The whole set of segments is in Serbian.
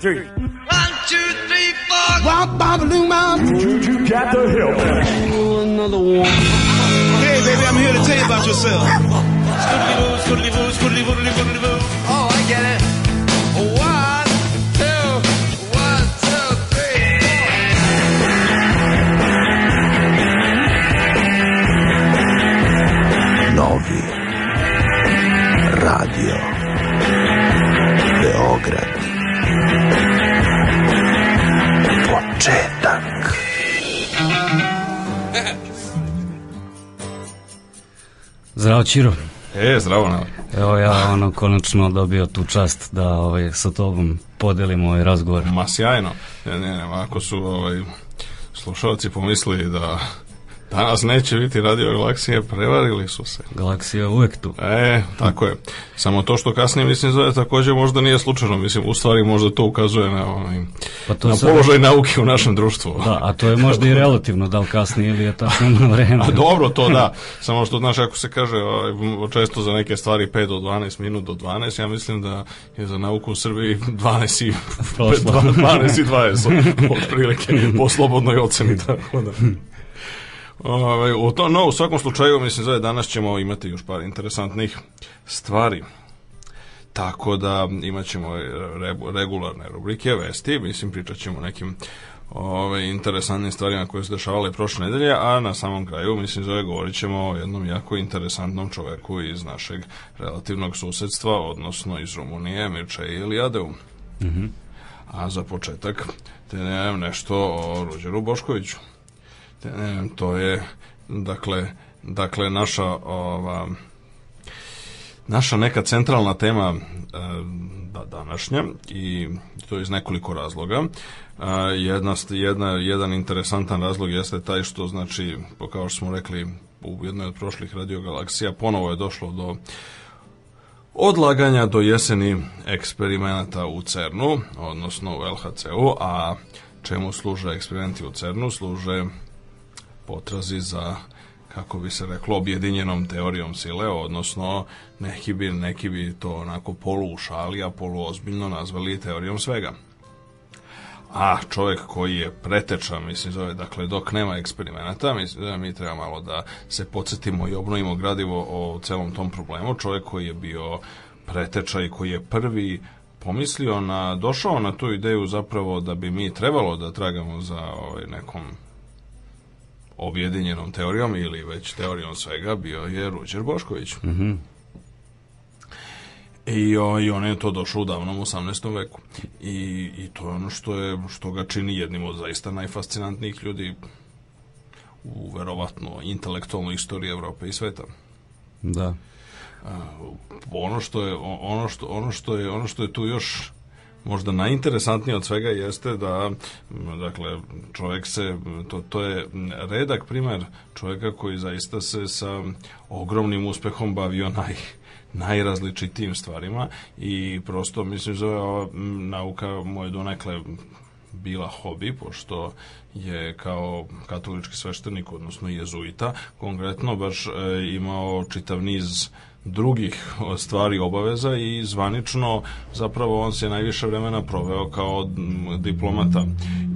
three. One, two, three, four. Bop, bop, loom, bop. Juju got the help. Another one. Hey, baby, I'm here to tell you about yourself. Scoodly boo, scoodly boo, Zdravo Čiro. E, zdravo nam. Evo ja ono konačno dobio tu čast da ovaj, sa tobom podelim ovaj razgovor. Ma sjajno. Ne, ne, ne, ako su ovaj, slušalci pomislili da danas neće biti radio galaksije, prevarili su se. Galaksija uvek tu. E, tako je. Samo to što kasnije mislim zove takođe možda nije slučajno, mislim u stvari možda to ukazuje na ovaj, Pa to na sad- položaj nauke u našem društvu. Da, a to je možda i relativno, da li kasnije ili je tačno na vreme. A dobro to da, samo što znaš ako se kaže ovaj, često za neke stvari 5 do 12 minut do 12, ja mislim da je za nauku u Srbiji 12 i Prošlo. 12 i 20 otprilike po slobodnoj oceni tako da. Ovaj, u to, no, u svakom slučaju, mislim, za danas ćemo imati još par interesantnih stvari. Tako da imat ćemo re- regularne rubrike, vesti, mislim, pričat ćemo o nekim ove, interesantnim stvarima koje su dešavale prošle nedelje, a na samom kraju, mislim, zove, govorit ćemo o jednom jako interesantnom čoveku iz našeg relativnog susedstva, odnosno iz Rumunije, Mirče Ilijadeu. A za početak, te ne znam nešto o Ruđeru Boškoviću. Znam, to je, dakle, dakle, naša, ova, naša neka centralna tema e, da, današnja i to iz nekoliko razloga. E, jedna, jedna, jedan interesantan razlog jeste taj što znači, kao što smo rekli u jednoj od prošlih radiogalaksija, ponovo je došlo do odlaganja do jeseni eksperimenata u CERNu, odnosno u LHC-u, a čemu služe eksperimenti u CERNu? Služe potrazi za kako bi se reklo objedinjenom teorijom sile, odnosno neki bi, neki bi to onako polu u šali, a polu ozbiljno nazvali teorijom svega. A čovjek koji je preteča, mislim, zove, dakle, dok nema eksperimenata, mislim mi treba malo da se podsjetimo i obnovimo gradivo o celom tom problemu. Čovjek koji je bio preteča i koji je prvi pomislio na, došao na tu ideju zapravo da bi mi trebalo da tragamo za ovaj, nekom objedinjenom teorijom ili već teorijom svega bio je Ruđer Bošković. I, o, I on je to došao u davnom 18. veku. I, I to je ono što, je, što ga čini jednim od zaista najfascinantnijih ljudi u verovatno intelektualnoj istoriji Evrope i sveta. Da. ono što je ono što ono što je ono što je tu još možda najinteresantnije od svega jeste da dakle čovjek se to, to je redak primer čovjeka koji zaista se sa ogromnim uspehom bavio naj najrazličitijim stvarima i prosto mislim zove ova nauka mu je donekle bila hobi, pošto je kao katolički sveštenik, odnosno jezuita, konkretno baš e, imao čitav niz drugih stvari i obaveza i zvanično zapravo on se najviše vremena proveo kao diplomata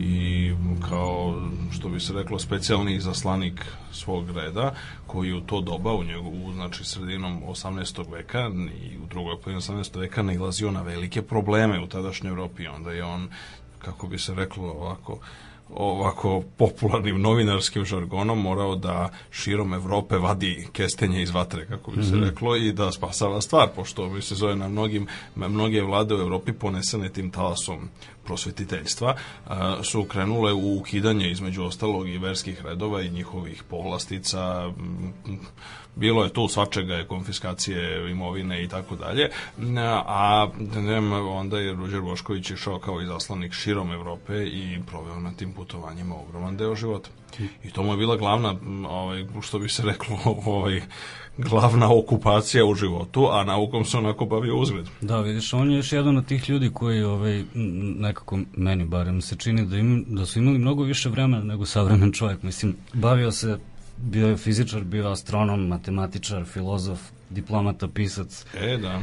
i kao što bi se reklo specijalni izaslanik svog reda koji u to doba u njegovu znači sredinom 18. veka i u drugoj polovini 18. veka nailazio na velike probleme u tadašnjoj Evropi onda je on kako bi se reklo ovako ovako popularnim novinarskim žargonom morao da širom Evrope vadi kestenje iz vatre, kako bi se reklo, i da spasava stvar, pošto bi se zove na mnogim, mnoge vlade u Evropi ponesene tim talasom prosvetiteljstva, a, su krenule u ukidanje između ostalog i verskih redova i njihovih povlastica, m, bilo je tu svačega je konfiskacije imovine i tako dalje, a ne, znam, onda je Ruđer Bošković išao kao izaslanik širom Evrope i proveo na tim putovanjima ogroman deo života. I to mu je bila glavna, ovaj, što bi se reklo, ovaj, glavna okupacija u životu, a naukom se onako bavio uzgled. Da, vidiš, on je još jedan od tih ljudi koji ovaj, nekako meni barem se čini da, im, da su imali mnogo više vremena nego savremen čovjek. Mislim, bavio se, bio je fizičar, bio astronom, matematičar, filozof, diplomata, pisac. E, da.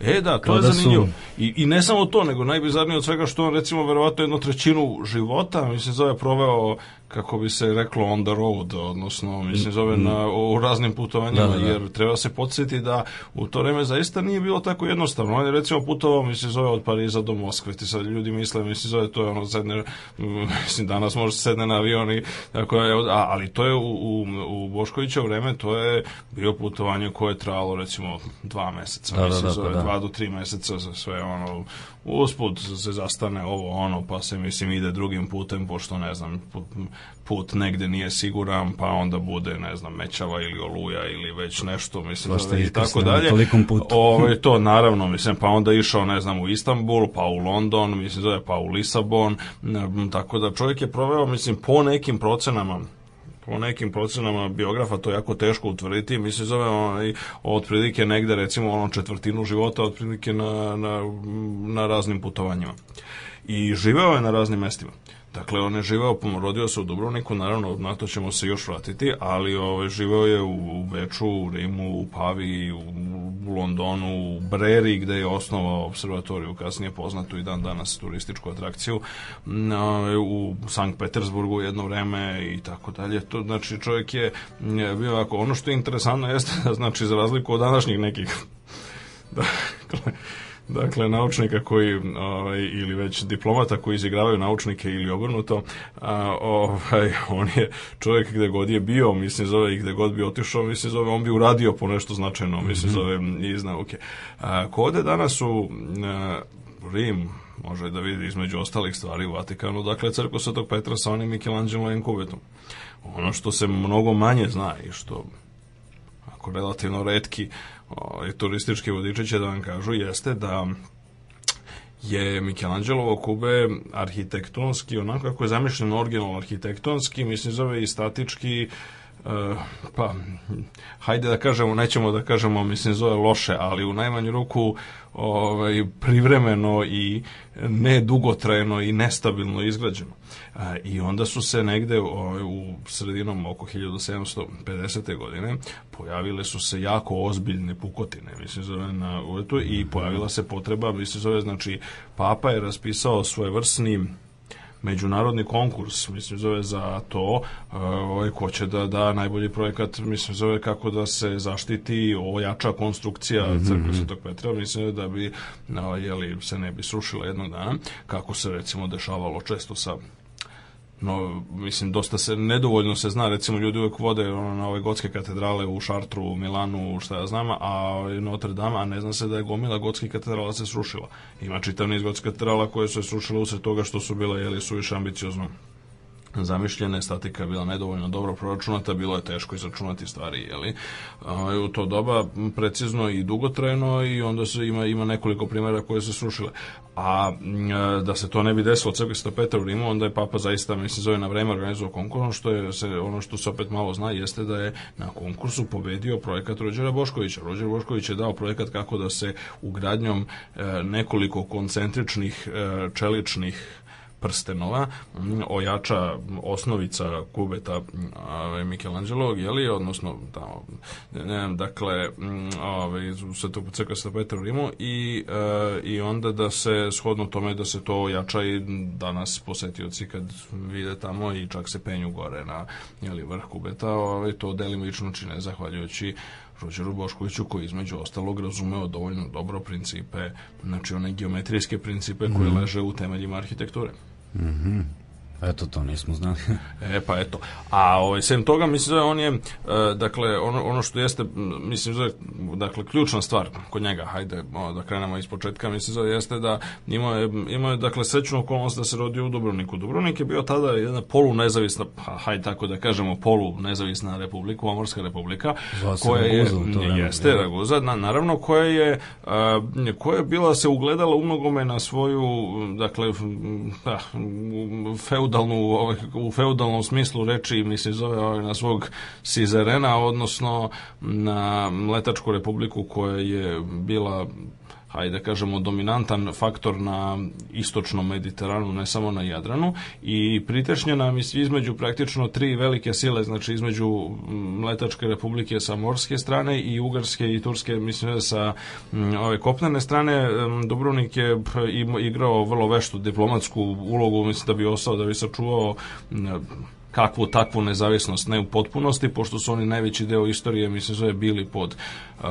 E, da, to Kao je da su- zanimljivo. I, I ne samo to, nego najbizarnije od svega što on, recimo, verovatno jednu trećinu života, mislim, zove proveo, kako bi se reklo, on the road, odnosno, mislim, zove na, u raznim putovanjima. Da, da, da. jer treba se podsjetiti da u to vreme zaista nije bilo tako jednostavno. On je, recimo, putovao, mislim, zove od Pariza do Moskve. Ti sad ljudi misle, mislim, zove, to je ono, sedne, mislim, danas može se sedne na avion i, tako je, a, ali to je u, u, u Boškovićevo vreme, to je bio putovanje koje je trajalo, recimo, dva meseca. Da, da, mislim, da, zove, pa da. dva do tri meseca za sve ono usput se zastane ovo ono pa se mislim ide drugim putem pošto ne znam put, put negde nije siguran pa onda bude ne znam mećava ili oluja ili već nešto mislim zove, i tako dalje putu. Ovaj to naravno mislim pa onda išao ne znam u Istanbul pa u London mislim zove pa u Lisabon tako da čovjek je proveo mislim po nekim procenama po nekim procenama biografa to je jako teško utvrditi, mislim zove onaj, otprilike negde recimo ono četvrtinu života otprilike na, na, na raznim putovanjima. I živeo je na raznim mestima. Dakle, on je živeo, rodio se u Dubrovniku, naravno, na to ćemo se još vratiti, ali ovaj, živeo je u, Beču, u Rimu, u Paviji, u, u Londonu, u Breri, gde je osnovao observatoriju, kasnije poznatu i dan danas turističku atrakciju, u Sankt Petersburgu jedno vreme i tako dalje. To, znači, čovjek je bio ovako, ono što je interesantno jeste, da, znači, za razliku od današnjih nekih dakle, dakle naučnika koji ovaj ili već diplomata koji izigravaju naučnike ili obrnuto a, ovaj on je čovjek gde god je bio mislim zove i gde god bi otišao mislim zove on bi uradio po nešto značajno mislim zove iz nauke a, kode danas u a, Rim može da vidi između ostalih stvari u Vatikanu, dakle crkva Svetog Petra sa onim Michelangelo kubetom. Ono što se mnogo manje zna i što ako relativno redki ovaj, turistički vodiči će da vam kažu jeste da je Michelangelovo kube arhitektonski, onako kako je zamišljeno originalno arhitektonski, mislim zove i statički, Uh, pa, hajde da kažemo, nećemo da kažemo, mislim, zove loše, ali u najmanju ruku ovaj, privremeno i ne dugotrajno i nestabilno izgrađeno. A, I onda su se negde ovaj, u sredinom oko 1750. godine pojavile su se jako ozbiljne pukotine, mislim zove na uletu i pojavila se potreba, mislim zove, znači Papa je raspisao svoje vrsni međunarodni konkurs, mislim zove za to, ovaj ko će da da najbolji projekat, mislim zove kako da se zaštiti ojača konstrukcija mm -hmm. crkve Svetog Petra, mislim da bi jeli, se ne bi srušila jednog dana, kako se recimo dešavalo često sa no, mislim, dosta se, nedovoljno se zna, recimo, ljudi uvek vode ono, na ove gotske katedrale u Šartru, u Milanu, šta ja znam, a Notre Dame, a ne zna se da je gomila gotskih katedrala se srušila. Ima čitav niz gotskih katedrala koje su se srušile usred toga što su bile, jeli, suviše ambiciozno zamišljene, statika je bila nedovoljno dobro proračunata, bilo je teško izračunati stvari, jeli, u to doba precizno i dugotrajno i onda se ima ima nekoliko primjera koje se srušile. A da se to ne bi desilo crkvi Sveta Petra u Rimu, onda je papa zaista, mislim, zove na vreme organizovao konkurs, što je se ono što se opet malo zna jeste da je na konkursu pobedio projekat Rođera Boškovića. Rođer Bošković je dao projekat kako da se ugradnjom e, nekoliko koncentričnih e, čeličnih prstenova ojača osnovica kubeta ove, Michelangelo jeli, odnosno tamo, ne, dakle ove, Svetog crkva Sveta Petra u Rimu i, e, i onda da se shodno tome da se to ojača i danas posetioci kad vide tamo i čak se penju gore na jeli, vrh kubeta ove, to delimično čine zahvaljujući Rođeru Boškoviću koji između ostalog razumeo dovoljno dobro principe, znači one geometrijske principe koje mm. leže u temeljima arhitekture. Mm-hmm. Eto, to nismo znali. e, pa eto. A ovaj, sem toga, mislim da on je, e, dakle, ono, ono što jeste, mislim da dakle, ključna stvar kod njega, hajde o, da krenemo iz početka, mislim da jeste da imao je, imao je dakle, srećnu okolnost da se rodio u Dubrovniku. Dubrovnik je bio tada jedna polu nezavisna, pa, hajde tako da kažemo, polu nezavisna republika, Pomorska republika, koja je, Raguza, to jeste, je. Raguza, na, naravno, koja je, a, koja je bila se ugledala u mnogome na svoju, dakle, da, feud feudalnu, ovaj, u feudalnom smislu reči, mislim, zove ovaj, na svog Sizerena, odnosno na Letačku republiku koja je bila hajde da kažemo, dominantan faktor na istočnom Mediteranu, ne samo na Jadranu, i pritešnja nam između praktično tri velike sile, znači između Mletačke republike sa morske strane i Ugarske i Turske, mislim da sa ove kopnene strane, Dubrovnik je igrao vrlo veštu diplomatsku ulogu, mislim da bi ostao, da bi sačuvao kakvu takvu nezavisnost, ne u potpunosti, pošto su oni najveći deo istorije, mislim, zove bili pod uh,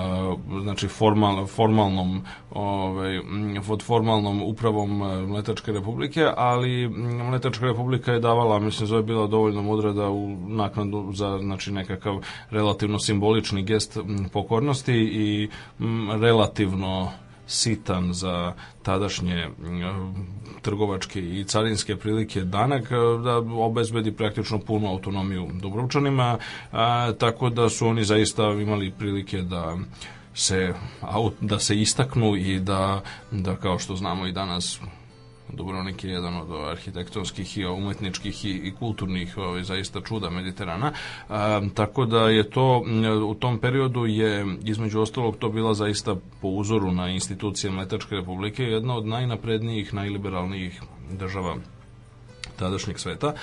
znači formal, formalnom ovaj, pod formalnom upravom uh, Mletačke republike, ali Mletačka republika je davala, mislim, zove bila dovoljno mudra da u naknadu za znači, nekakav relativno simbolični gest pokornosti i m, relativno sitan za tadašnje trgovačke i carinske prilike danak da obezbedi praktično punu autonomiju Dubrovčanima, a, tako da su oni zaista imali prilike da se da se istaknu i da da kao što znamo i danas Dubrovnik je jedan od arhitektonskih i umetničkih i, i kulturnih ovaj, zaista čuda Mediterana. A, tako da je to u tom periodu je između ostalog to bila zaista po uzoru na institucije Mletačke republike jedna od najnaprednijih, najliberalnijih država tadašnjeg sveta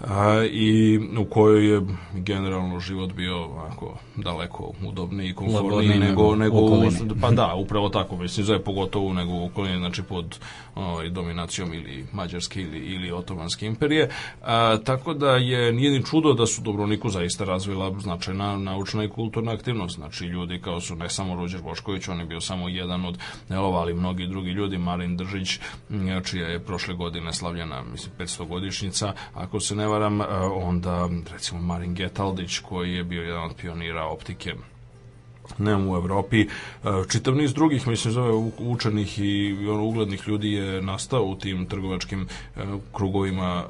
a, i u kojoj je generalno život bio ovako daleko udobniji i komfortniji nego, nego, u, pa da, upravo tako, mislim, zove pogotovo nego u okolini, znači pod ovaj, dominacijom ili Mađarske ili, ili Otomanske imperije, a, tako da je nije ni čudo da su Dobroniku zaista razvila značajna naučna i kulturna aktivnost, znači ljudi kao su ne samo Rođer Bošković, on je bio samo jedan od elova, ali mnogi drugi ljudi, Marin Držić, čija je prošle godine slavljena, mislim, 500 godišnjica, ako se ne varam, onda recimo Marin Getaldić koji je bio jedan od pionira optike ne u Evropi. Čitav niz drugih, mislim, zove učenih i uglednih ljudi je nastao u tim trgovačkim krugovima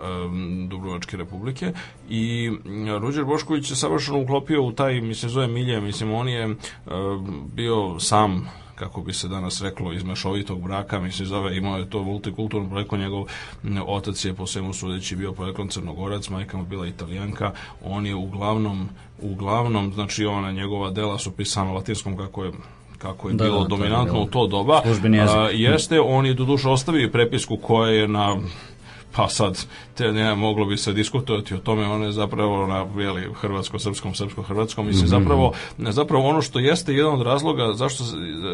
Dubrovačke republike i Ruđer Bošković se savršeno uklopio u taj, mislim, zove milje, mislim, on je bio sam kako bi se danas reklo, iz mešovitog braka, mislim, zove, imao je to multikulturno poreklo, njegov otac je po svemu sudeći bio poreklom crnogorac, majka mu bila italijanka, on je uglavnom, uglavnom, znači ona njegova dela su pisana latinskom kako je kako je da, bilo da, dominantno u to doba, a, jeste, on je doduše ostavio prepisku koja je na pa sad te ne moglo bi se diskutovati o tome on je zapravo na veli hrvatsko-srpskom srpsko-hrvatskom mislim mm -hmm. zapravo zapravo ono što jeste jedan od razloga zašto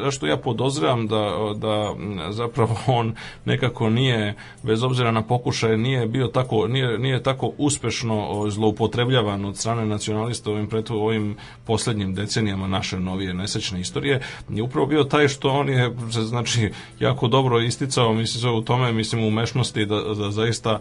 zašto ja podozrevam da da zapravo on nekako nije bez obzira na pokušaje nije bio tako nije nije tako uspešno zloupotrebljavan od strane nacionalista ovim preto ovim poslednjim decenijama naše novije nesečne istorije je upravo bio taj što on je znači jako dobro isticao mislim u tome mislim u mešnosti da, da zaista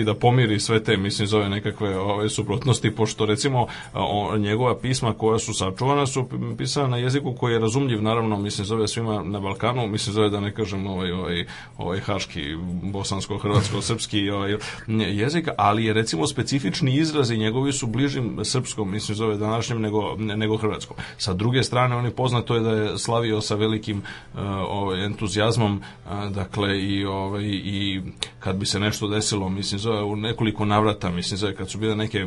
i da pomiri sve te, mislim, zove nekakve ove suprotnosti, pošto recimo o, njegova pisma koja su sačuvana su pisana na jeziku koji je razumljiv, naravno, mislim, zove svima na Balkanu, mislim, zove da ne kažem ovaj, ovaj, ovaj haški, bosansko, hrvatsko, srpski ovaj, jezik, ali je recimo specifični izrazi njegovi su bližim srpskom, mislim, zove današnjem nego, nego hrvatskom. Sa druge strane, on je poznato je da je slavio sa velikim uh, ovaj, entuzijazmom, uh, dakle, i, ovaj, i kad bi se nešto desilo, mislim, zove u nekoliko navrata, mislim, zove kad su bile neke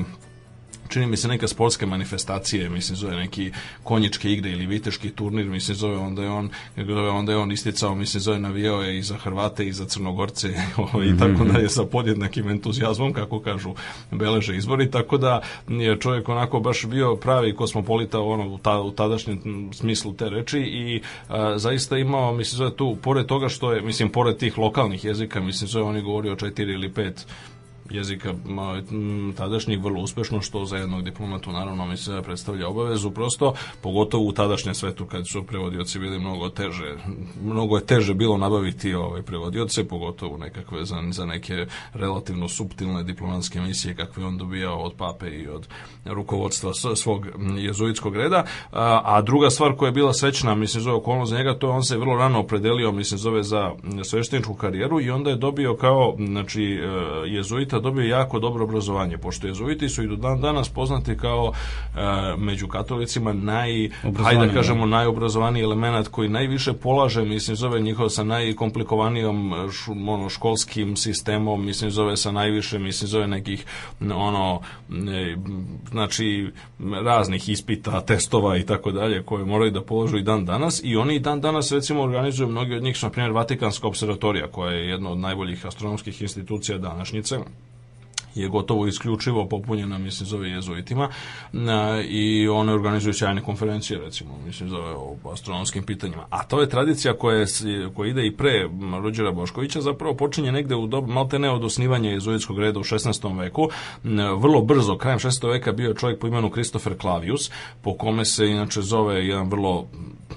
čini mi se neka sportska manifestacije, mislim zove neki konjičke igre ili viteški turnir, mislim zove onda je on onda je on isticao, mislim zove navijao je i za Hrvate i za Crnogorce i tako da je sa podjednakim entuzijazmom kako kažu beleže izbori, tako da je čovjek onako baš bio pravi kosmopolita ono, u, ta, u tadašnjem smislu te reči i a, zaista imao, mislim zove tu, pored toga što je, mislim, pored tih lokalnih jezika, mislim zove oni govori o četiri ili pet jezika tadašnjih vrlo uspešno, što za jednog diplomatu naravno mi se predstavlja obavezu, prosto, pogotovo u tadašnjem svetu kad su prevodioci bili mnogo teže, mnogo je teže bilo nabaviti ovaj prevodioce, pogotovo nekakve za, za neke relativno subtilne diplomatske misije kakve on dobijao od pape i od rukovodstva svog jezuitskog reda, a, a druga stvar koja je bila srećna, mislim, zove okolnost za njega, to je on se vrlo rano opredelio, mislim, zove za svešteničku karijeru i onda je dobio kao, znači, e, jezuita dobio jako dobro obrazovanje, pošto jezuiti su i do dan danas poznati kao e, među katolicima naj, hajde da kažemo, najobrazovaniji element koji najviše polaže, mislim, zove njihov sa najkomplikovanijom š, ono, školskim sistemom, mislim, zove sa najviše, mislim, zove nekih, ono, ne, znači, raznih ispita, testova i tako dalje, koje moraju da položu i dan danas. I oni i dan danas, recimo, organizuju, mnogi od njih su, na primjer, Vatikanska observatorija, koja je jedna od najboljih astronomskih institucija današnjice, je gotovo isključivo popunjena, mislim, zove jezuitima i one organizuju sjajne konferencije, recimo, mislim, zove o astronomskim pitanjima. A to je tradicija koja, koja ide i pre Rođera Boškovića, zapravo počinje negde u dobu, malte ne od osnivanja jezuitskog reda u 16. veku. Vrlo brzo, krajem 16. veka bio je čovjek po imenu Christopher Clavius, po kome se inače zove jedan vrlo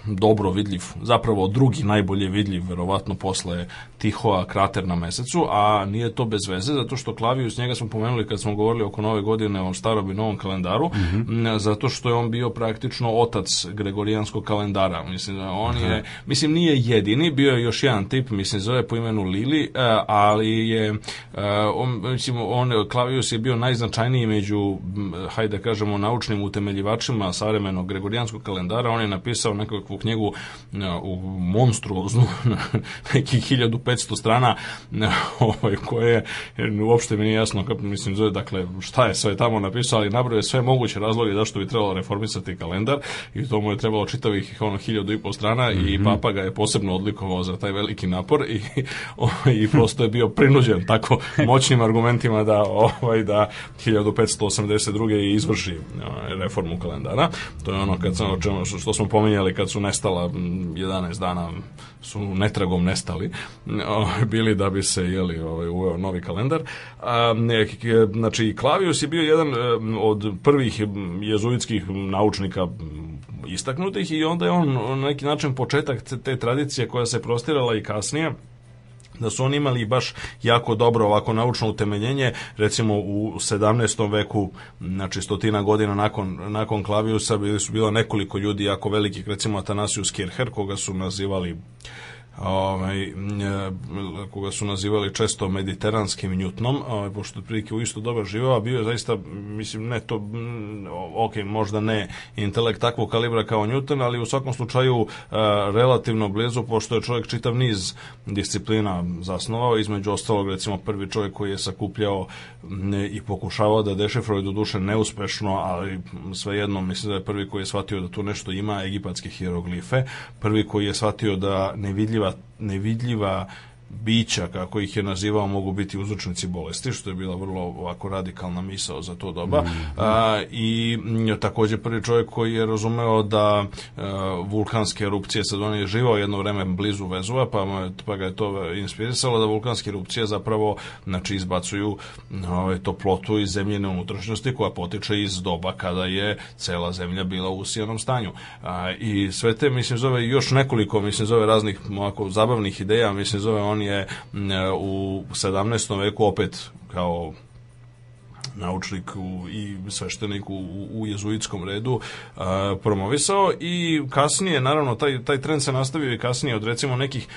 dobro vidljiv, zapravo drugi najbolje vidljiv, verovatno posle Tihoa krater na mesecu, a nije to bez veze, zato što Clavius njega smo pomenuli kad smo govorili oko nove godine o starom i novom kalendaru, mm -hmm. zato što je on bio praktično otac gregorijanskog kalendara. Mislim, on je, mislim, nije jedini, bio je još jedan tip, mislim, zove po imenu Lili, e, ali je, e, on, mislim, on, Klavius je bio najznačajniji među, hajde da kažemo, naučnim utemeljivačima savremenog gregorijanskog kalendara. On je napisao nekakvu knjigu e, u monstruoznu, nekih 1500 strana, ovaj, koje uopšte mi nije jasno mislim, zove, dakle, šta je sve tamo napisao, ali nabroje sve moguće razloge zašto bi trebalo reformisati kalendar i to mu je trebalo čitavih ono hiljadu i po strana mm -hmm. i mhm. papa ga je posebno odlikovao za taj veliki napor i, i prosto je bio prinuđen tako moćnim argumentima da ovaj da 1582. izvrši ovaj, reformu kalendara. To je ono kad sam, što smo pominjali kad su nestala 11 dana su netragom nestali bili da bi se jeli ovaj uveo novi kalendar. A, ne, znači Klavius je bio jedan od prvih jezuitskih naučnika istaknutih i onda je on na neki način početak te tradicije koja se prostirala i kasnije da su oni imali baš jako dobro ovako naučno utemeljenje, recimo u 17. veku, znači stotina godina nakon, nakon Klaviusa, bili su bilo nekoliko ljudi jako velikih, recimo Atanasius Kircher, koga su nazivali ovaj, e, koga su nazivali često mediteranskim Njutnom, ovaj, pošto otprilike u isto doba živeo, a bio je zaista, mislim, ne to, ok, možda ne intelekt takvog kalibra kao Newton, ali u svakom slučaju e, relativno blizu, pošto je čovjek čitav niz disciplina zasnovao, između ostalog, recimo, prvi čovjek koji je sakupljao i pokušavao da dešifruje do duše neuspešno, ali svejedno, mislim da je prvi koji je shvatio da tu nešto ima, egipatske hieroglife, prvi koji je shvatio da nevidljiva nevidljiva bića, kako ih je nazivao, mogu biti uzročnici bolesti, što je bila vrlo ovako radikalna misao za to doba. Mm -hmm. a, I takođe prvi čovjek koji je razumeo da a, vulkanske erupcije, sad on je živao jedno vreme blizu Vezuva, pa, pa ga je to inspirisalo da vulkanske erupcije zapravo znači, izbacuju ovaj, toplotu iz zemljene unutrašnjosti koja potiče iz doba kada je cela zemlja bila u usijanom stanju. A, I sve te, mislim, zove još nekoliko, mislim, zove raznih ovako zabavnih ideja, mislim, zove on on je u 17. veku opet kao naučnik u, i sveštenik u, u jezuitskom redu a, promovisao i kasnije, naravno, taj, taj trend se nastavio i kasnije od recimo nekih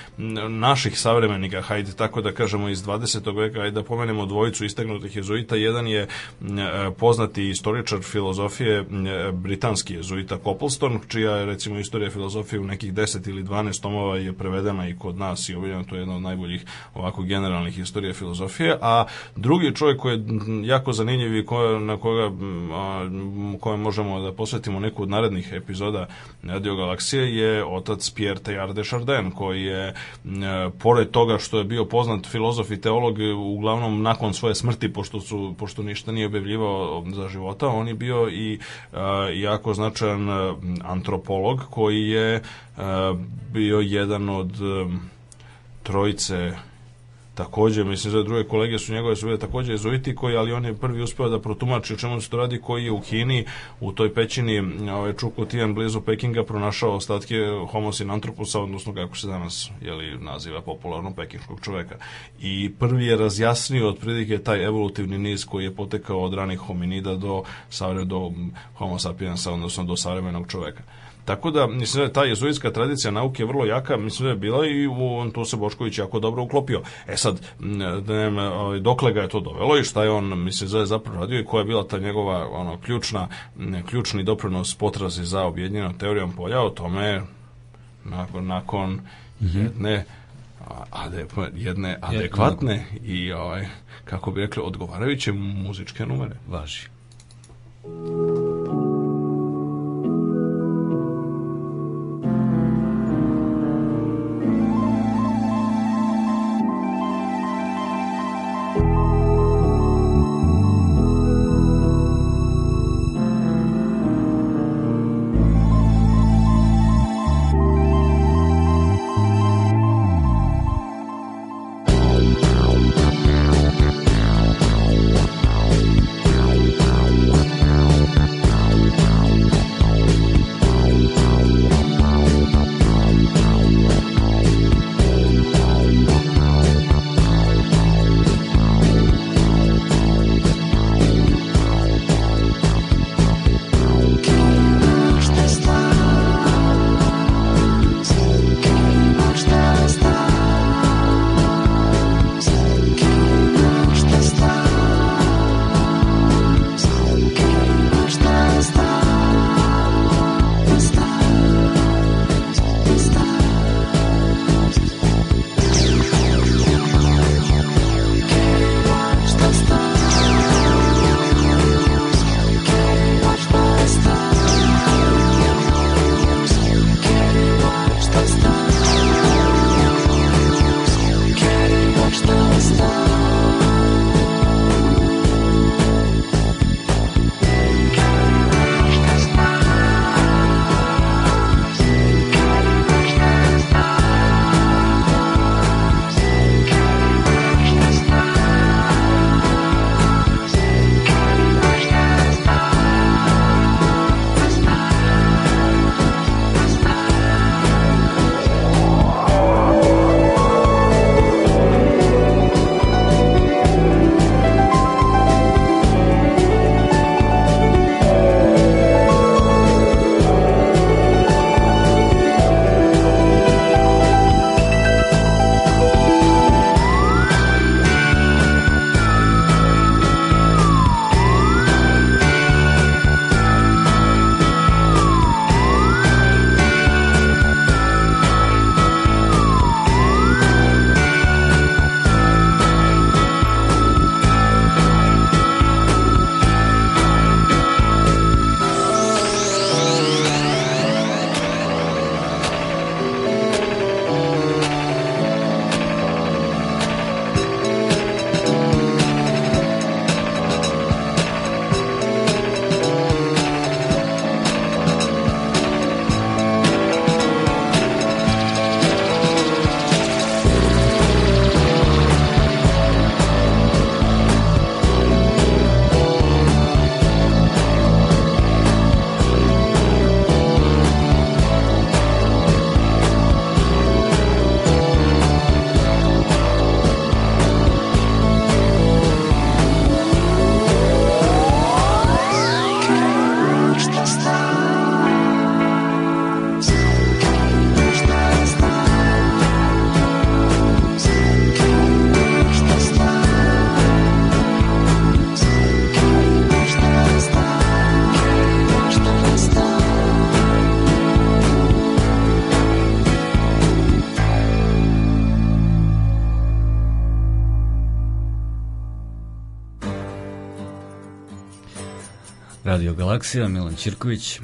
naših savremenika, hajde tako da kažemo iz 20. veka, hajde da pomenemo dvojicu istegnutih jezuita, jedan je poznati istoričar filozofije britanski jezuita Copleston, čija je recimo istorija filozofije u nekih 10 ili 12 tomova je prevedena i kod nas i objavljena, to je jedna od najboljih ovako generalnih istorija filozofije, a drugi čovjek koji je jako zanimljiv zanimljiv i na koga a, koje možemo da posvetimo neku od narednih epizoda Radio Galaksije je otac Pierre Teilhard de Chardin koji je a, pored toga što je bio poznat filozof i teolog uglavnom nakon svoje smrti pošto su pošto ništa nije objavljivao za života on je bio i a, jako značajan antropolog koji je bio jedan od trojice Takođe, mislim da druge kolege su njegove su bile takođe jezuiti koji, ali on je prvi uspeo da protumači o čemu se to radi, koji je u Kini, u toj pećini ovaj, Čukotijan blizu Pekinga pronašao ostatke Homo sinantropusa, odnosno kako se danas jeli, naziva popularno pekinškog čoveka. I prvi je razjasnio otprilike taj evolutivni niz koji je potekao od ranih hominida do, do Homo sapiensa, odnosno do savremenog čoveka. Tako da, mislim da je ta jezuitska tradicija nauke vrlo jaka, mislim da je bila i u, tu se Bošković jako dobro uklopio. E sad, da ne, ovaj, dokle ga je to dovelo i šta je on, mislim, zove zapravo radio i koja je bila ta njegova ono, ključna, ključni doprinos potrazi za objedinjenom teorijom polja, o tome nakon, nakon mm -hmm. jedne ade, jedne adekvatne i ovaj, kako bi rekli odgovarajuće muzičke numere. Važi. Galaksija, Milan Ćirković,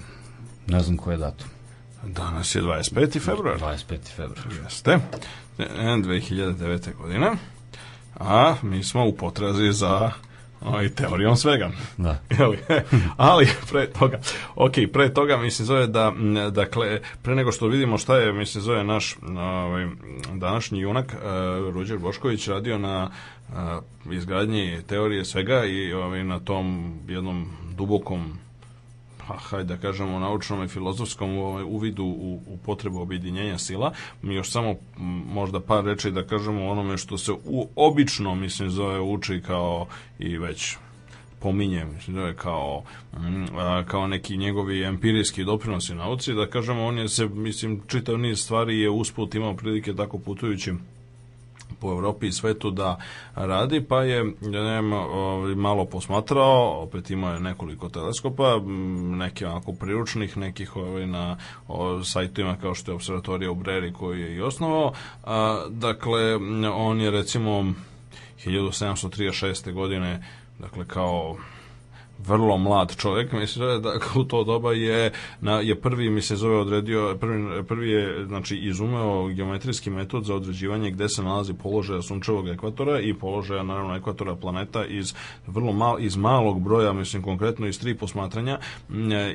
ne znam koji je datum. Danas je 25. februar. 25. februar. Jeste. 2009. godina. A mi smo u potrazi za ovaj, teorijom svega. Da. Ali pre toga, ok, pre toga mislim zove da, dakle, pre nego što vidimo šta je, mislim zove naš ovaj, današnji junak, uh, Ruđer Bošković radio na uh, izgradnji teorije svega i ovaj, na tom jednom dubokom pa hajde da kažemo naučnom i filozofskom ovaj, uvidu u, u potrebu objedinjenja sila. Još samo možda par reči da kažemo onome što se u, obično mislim zove uči kao i već pominje, mislim je kao, kao neki njegovi empirijski doprinosi nauci, da kažemo, on je se, mislim, čitav niz stvari je usput imao prilike tako putujući po Evropi i svetu da radi, pa je ne, ovaj, malo posmatrao, opet imao je nekoliko teleskopa, neki onako priručnih, nekih ovaj, na o, sajtovima kao što je observatorija u Breri koji je i osnovao. A, dakle, on je recimo 1736. godine dakle kao vrlo mlad čovjek, mislim da u to doba je, na, je prvi, mi se zove odredio, prvi, prvi je znači, izumeo geometrijski metod za određivanje gde se nalazi položaja sunčevog ekvatora i položaja naravno ekvatora planeta iz vrlo mal, iz malog broja, mislim konkretno iz tri posmatranja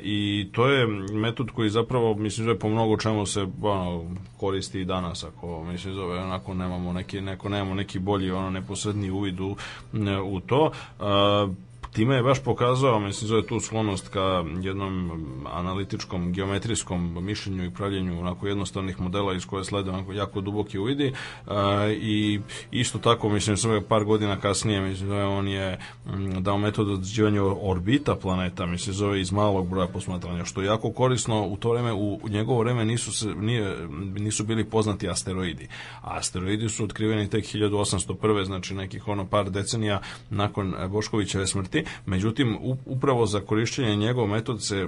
i to je metod koji zapravo, mislim da po mnogo čemu se ono, koristi i danas, ako mislim zove onako nemamo neki, neko nemamo neki bolji ono neposredni uvid u, u to. Uh, time je baš pokazao, mislim, zove tu sklonost ka jednom analitičkom, geometrijskom mišljenju i pravljenju onako jednostavnih modela iz koje slede onako jako duboki uvidi a, i isto tako, mislim, sve par godina kasnije, mislim, zove, on je m, dao metod određivanja orbita planeta, mislim, zove iz malog broja posmatranja, što je jako korisno u to vreme, u, njegovo vreme nisu, se, nije, nisu bili poznati asteroidi. Asteroidi su otkriveni tek 1801. znači nekih ono par decenija nakon Boškovićeve smrti međutim upravo za korišćenje njegov metod se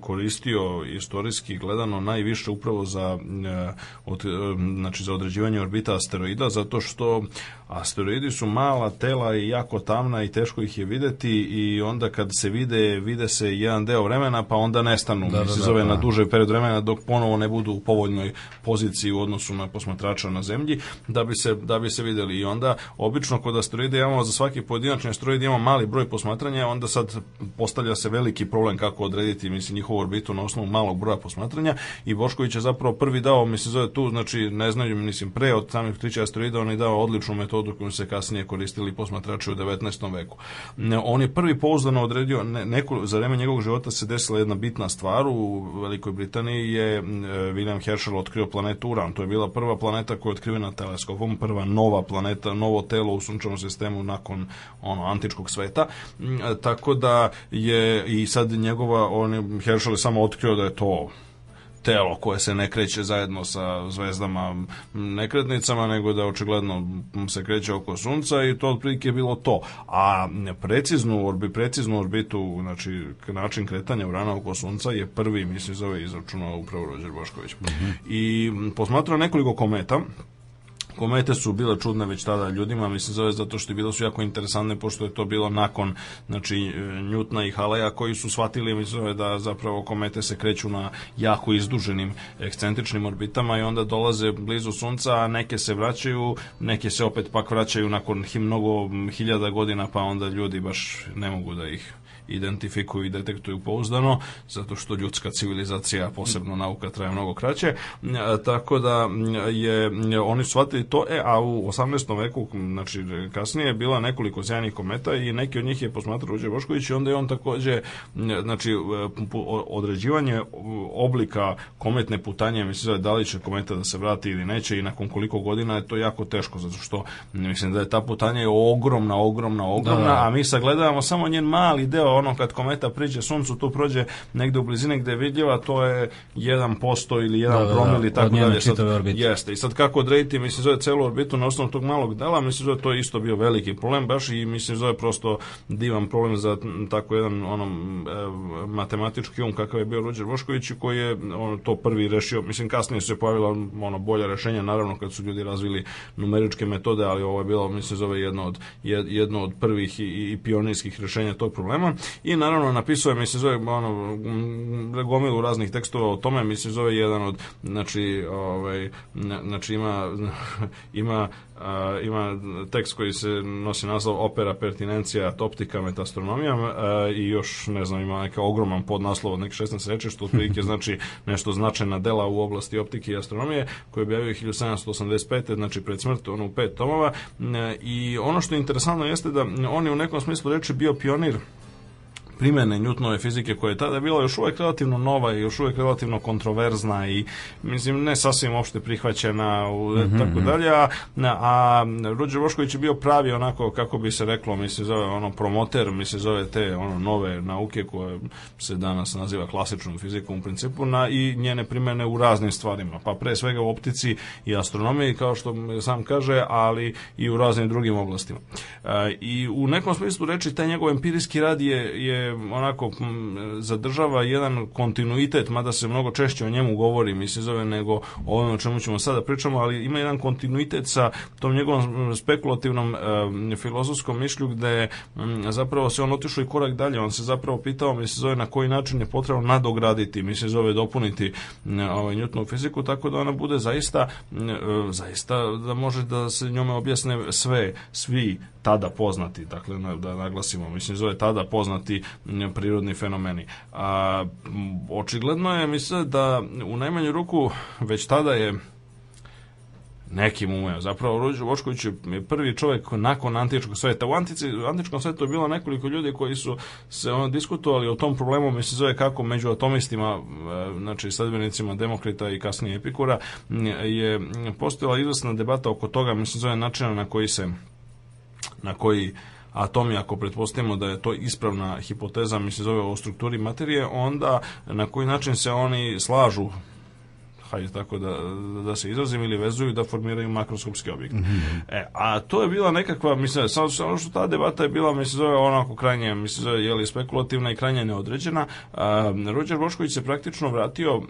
koristio istorijski gledano najviše upravo za od, znači za određivanje orbita asteroida zato što asteroidi su mala tela i jako tamna i teško ih je videti i onda kad se vide, vide se jedan deo vremena pa onda nestanu, da, da, se zove da, da. na duže period vremena dok ponovo ne budu u povoljnoj poziciji u odnosu na posmatrača na zemlji da bi se, da bi se videli i onda obično kod asteroida imamo za svaki pojedinačni asteroid imamo mali broj posmatranja onda sad postavlja se veliki problem kako odrediti mislim njihovu orbitu na osnovu malog broja posmatranja i Bošković je zapravo prvi dao mislim zove tu znači ne znaju mislim pre od samih trića asteroida on je dao odličnu metodu metodu koju se kasnije koristili posmatrači u 19. veku. On je prvi pouzdano odredio, neko, za vreme njegovog života se desila jedna bitna stvar, u Velikoj Britaniji je William Herschel otkrio planetu Uran, to je bila prva planeta koja je otkrivena teleskopom, prva nova planeta, novo telo u sunčevom sistemu nakon ono antičkog sveta, tako da je i sad njegova, on Herschel je samo otkrio da je to telo koje se ne kreće zajedno sa zvezdama nekretnicama, nego da očigledno se kreće oko sunca i to otprilike je bilo to. A preciznu, orbi, preciznu orbitu, znači način kretanja urana oko sunca je prvi, mislim, zove izračunao upravo Rođer Bošković. Mm -hmm. I posmatrao nekoliko kometa, komete su bile čudne već tada ljudima, mislim zove zato što je bilo su jako interesantne pošto je to bilo nakon znači Njutna i Haleja koji su shvatili mislim zove da zapravo komete se kreću na jako izduženim ekscentričnim orbitama i onda dolaze blizu sunca, a neke se vraćaju, neke se opet pak vraćaju nakon mnogo hiljada godina pa onda ljudi baš ne mogu da ih identifikuju i detektuju pouzdano, zato što ljudska civilizacija, posebno nauka, traje mnogo kraće. E, tako da je, oni su shvatili to, e, a u 18. veku, znači kasnije je bila nekoliko sjajnih kometa i neki od njih je posmatrao Ruđe Bošković i onda je on takođe, znači, e, određivanje oblika kometne putanje, mislim da li će kometa da se vrati ili neće i nakon koliko godina je to jako teško, zato što mislim da je ta putanja je ogromna, ogromna, ogromna, da, da. a mi sagledavamo samo njen mali deo ono kad kometa priđe suncu, tu prođe negde u blizini gde je vidljiva, to je 1% ili 1 da, da, da, promil i tako dalje. Sad, jeste. I sad kako odrediti, mislim, zove celu orbitu na osnovu tog malog dela, mislim, zove to je isto bio veliki problem baš i mislim, zove prosto divan problem za tako jedan onom e, matematički um kakav je bio Ruđer Vošković koji je on to prvi rešio, mislim kasnije se pojavila ono bolja rešenja naravno kad su ljudi razvili numeričke metode, ali ovo je bilo mislim zove jedno od jedno od prvih i, i pionirskih rešenja tog problema i naravno napisao je, mislim, zove ono, gomilu raznih tekstova o tome, mislim, zove jedan od, znači, ovaj, znači ima, ima a, ima tekst koji se nosi naslov Opera pertinencija optika metastronomija a, i još, ne znam, ima neka ogroman podnaslov od nekih 16 reči, što otprilike znači nešto značajna dela u oblasti optike i astronomije, koje je objavio 1785. znači pred smrt, ono u pet tomova i ono što je interesantno jeste da on je u nekom smislu reči bio pionir primene Newtonove fizike koja je tada bila još uvek relativno nova i još uvek relativno kontroverzna i mislim ne sasvim opšte prihvaćena u, mm -hmm. tako dalje a, a Ruđer Bošković je bio pravi onako kako bi se reklo mi se zove ono promoter mi se zove te ono nove nauke koje se danas naziva klasičnom fizikom u principu na i njene primene u raznim stvarima pa pre svega u optici i astronomiji kao što sam kaže ali i u raznim drugim oblastima e, i u nekom smislu reči taj njegov empirijski rad je, je onako zadržava jedan kontinuitet, mada se mnogo češće o njemu govori, mi se zove, nego o onome o čemu ćemo sada pričamo, ali ima jedan kontinuitet sa tom njegovom spekulativnom e, filozofskom mišlju gde m, zapravo se on otišao i korak dalje, on se zapravo pitao, mi se zove, na koji način je potrebno nadograditi, mi se zove dopuniti ovaj, Newtonovu fiziku, tako da ona bude zaista, e, zaista da može da se njome objasne sve, svi tada poznati, dakle da naglasimo, mislim zove tada poznati prirodni fenomeni. A, očigledno je, mislim da u najmanju ruku već tada je nekim umeo. Zapravo Ruđe Bošković je prvi čovjek nakon antičkog sveta. U antici, antičkom svetu je bilo nekoliko ljudi koji su se ono diskutovali o tom problemu, mi se zove kako među atomistima, znači sadbenicima Demokrita i kasnije Epikura, je postojala izvesna debata oko toga, mi se zove načina na koji se na koji atomi, ako pretpostavimo da je to ispravna hipoteza, mi se zove o strukturi materije, onda na koji način se oni slažu hajde tako da, da se izrazim ili vezuju da formiraju makroskopski objekt. Mm -hmm. e, a to je bila nekakva, mislim, samo, samo što ta debata je bila, mislim, zove onako krajnje, mislim, zove, je li spekulativna i krajnje neodređena. A, Rođer Bošković se praktično vratio,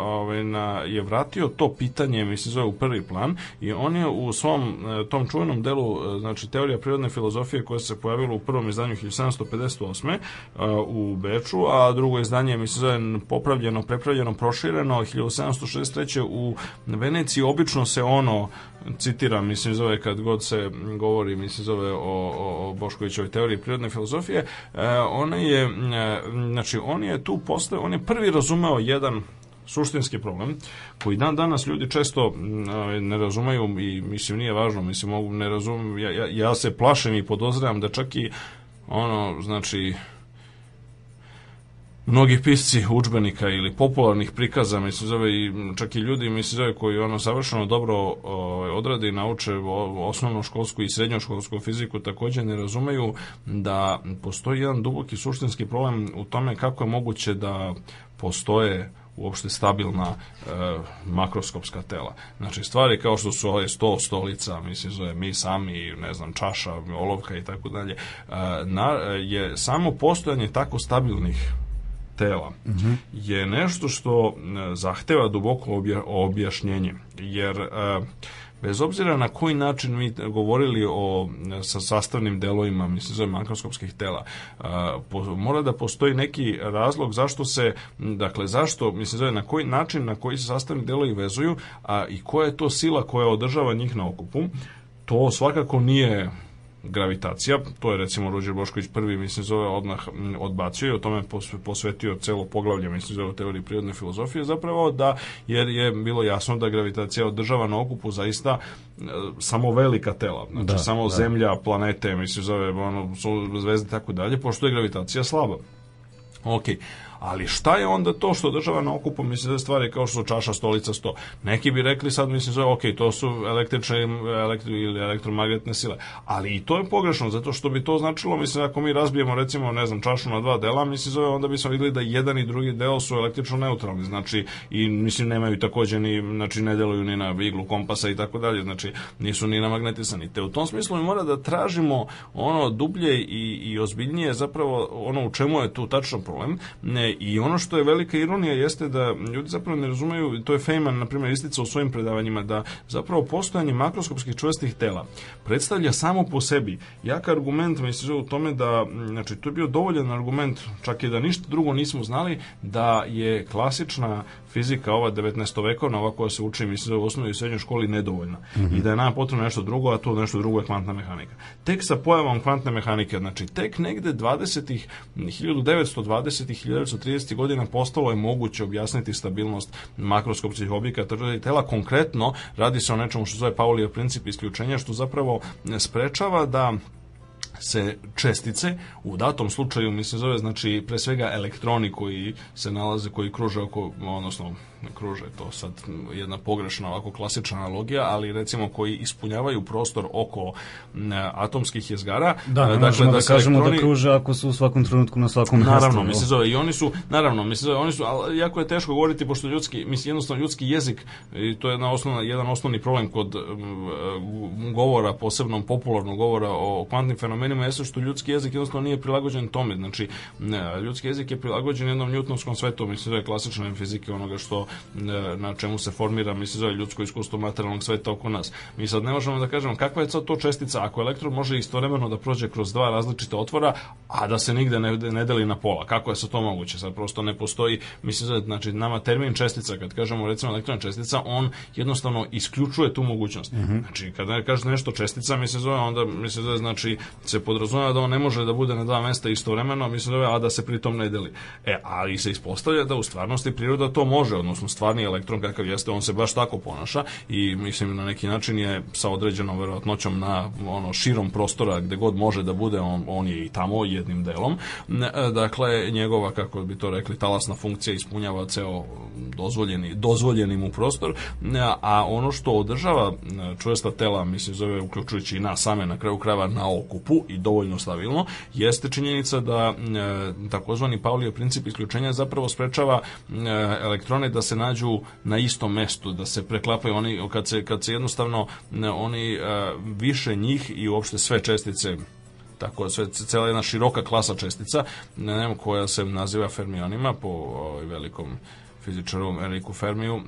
ovaj, na, je vratio to pitanje, mislim, zove u prvi plan i on je u svom e, tom čuvenom delu, e, znači, teorija prirodne filozofije koja se pojavila u prvom izdanju 1758. u Beču, a drugo izdanje, mislim, zove popravljeno, prepravljeno, prošireno 1760 63. u Veneciji obično se ono citiram, mislim zove kad god se govori, mislim zove o, o Boškovićevoj teoriji prirodne filozofije, e, ona je, e, znači on je tu postao, on je prvi razumeo jedan suštinski problem koji dan danas ljudi često ne razumeju i mislim nije važno, mislim mogu ne razumem, ja, ja, ja se plašem i podozrevam da čak i ono, znači mnogi pisci učbenika ili popularnih prikaza, mi se zove i čak i ljudi, mi se zove koji ono savršeno dobro o, ovaj, odrade i nauče osnovnu školsku i srednjoškolsku fiziku takođe ne razumeju da postoji jedan duboki suštinski problem u tome kako je moguće da postoje uopšte stabilna e, makroskopska tela. Znači stvari kao što su ove sto stolica, mislim zove mi sami, ne znam, čaša, olovka i tako dalje, e, na, je samo postojanje tako stabilnih tela -hmm. je nešto što e, zahteva duboko obja, objašnjenje. Jer e, bez obzira na koji način mi govorili o sa sastavnim delovima, mislim zove makroskopskih tela, a, e, po, mora da postoji neki razlog zašto se, dakle zašto, mislim zove na koji način na koji se sastavni delovi vezuju, a i koja je to sila koja održava njih na okupu. To svakako nije gravitacija, to je recimo Ruđer Bošković prvi, mislim, zove odmah odbacio i o tome posvetio celo poglavlje, mislim, zove teoriji prirodne filozofije, zapravo da, jer je bilo jasno da gravitacija održava na okupu zaista e, samo velika tela, znači da, samo da. zemlja, planete, mislim, zove ono, zvezde i tako dalje, pošto je gravitacija slaba. Ok, ali šta je onda to što država na okupu misli da stvari kao što su čaša, stolica, sto. Neki bi rekli sad mislim zove, ok, to su električne elektri, ili elektromagnetne sile, ali i to je pogrešno zato što bi to značilo, mislim ako mi razbijemo recimo, ne znam, čašu na dva dela, mislim zove, onda bismo videli da jedan i drugi deo su električno neutralni, znači i mislim nemaju takođe ni, znači ne deluju ni na iglu kompasa i tako dalje, znači nisu ni na magnetisani. Te u tom smislu mi mora da tražimo ono dublje i, i ozbiljnije zapravo ono u čemu je tu tačno problem. Ne, I ono što je velika ironija jeste da ljudi zapravo ne razumeju, to je Feynman, na primjer, isticao u svojim predavanjima, da zapravo postojanje makroskopskih čvrstih tela predstavlja samo po sebi jak argument, mislim, u tome da, znači, to je bio dovoljan argument, čak i da ništa drugo nismo znali, da je klasična fizika, ova 19. vekovna, ova koja se uči, mislim, u osnovnoj i srednjoj školi nedovoljna. Mm -hmm. I da je nam potrebno nešto drugo, a to nešto drugo je kvantna mehanika. Tek sa pojavom kvantne mehanike, znači, tek negde 20. 1920. 1930. godina postalo je moguće objasniti stabilnost makroskopskih objekata tela. Konkretno, radi se o nečemu što zove Paulijev princip isključenja, što zapravo sprečava da se čestice. U datom slučaju mi se zove znači pre svega elektroni koji se nalaze koji kruže oko odnosno kruže to sad jedna pogrešna ovako klasična analogija ali recimo koji ispunjavaju prostor oko atomskih jezgara. Da, dakle, možemo da, da kažemo da elektroni, da kruže ako su u svakom trenutku na svakom naravno mi se zove i oni su naravno mi se zove oni su ali jako je teško govoriti pošto ljudski mislim jednostavno ljudski jezik i to je jedna osnovna jedan osnovni problem kod um, govora posebno popularnog govora o kvantnim fenomenima jeste što ljudski jezik jednostavno nije prilagođen tome. Znači, ne, ljudski jezik je prilagođen jednom njutnovskom svetu, mislim da je klasična fizike onoga što na čemu se formira, mislim da je ljudsko iskustvo materijalnog sveta oko nas. Mi sad ne možemo da kažemo kakva je sad to čestica ako elektron može istovremeno da prođe kroz dva različita otvora, a da se nigde ne, ne deli na pola. Kako je sa to moguće? Sad prosto ne postoji, mislim da znači nama termin čestica kad kažemo recimo elektron čestica, on jednostavno isključuje tu mogućnost. Mm -hmm. Znači kada kažete nešto čestica, mi se zove onda mi se zove znači se podrazumeva da on ne može da bude na dva mesta istovremeno, mislim da a da se pritom ne deli. E, ali se ispostavlja da u stvarnosti priroda to može, odnosno stvarni elektron kakav jeste, on se baš tako ponaša i mislim na neki način je sa određenom verovatnoćom na ono širom prostora gde god može da bude, on, on je i tamo jednim delom. E, dakle, njegova, kako bi to rekli, talasna funkcija ispunjava ceo dozvoljeni, dozvoljeni mu prostor, e, a ono što održava e, čvrsta tela, mislim, zove uključujući i nas same na kraju krajeva na okupu i dovoljno stabilno, jeste činjenica da e, takozvani Paulijev princip isključenja zapravo sprečava e, elektrone da se nađu na istom mestu, da se preklapaju oni kad se kad se jednostavno e, oni više njih i uopšte sve čestice tako sve cela jedna široka klasa čestica, ne znam koja se naziva fermionima po ovaj velikom fizičaru Eriku Fermiju, e,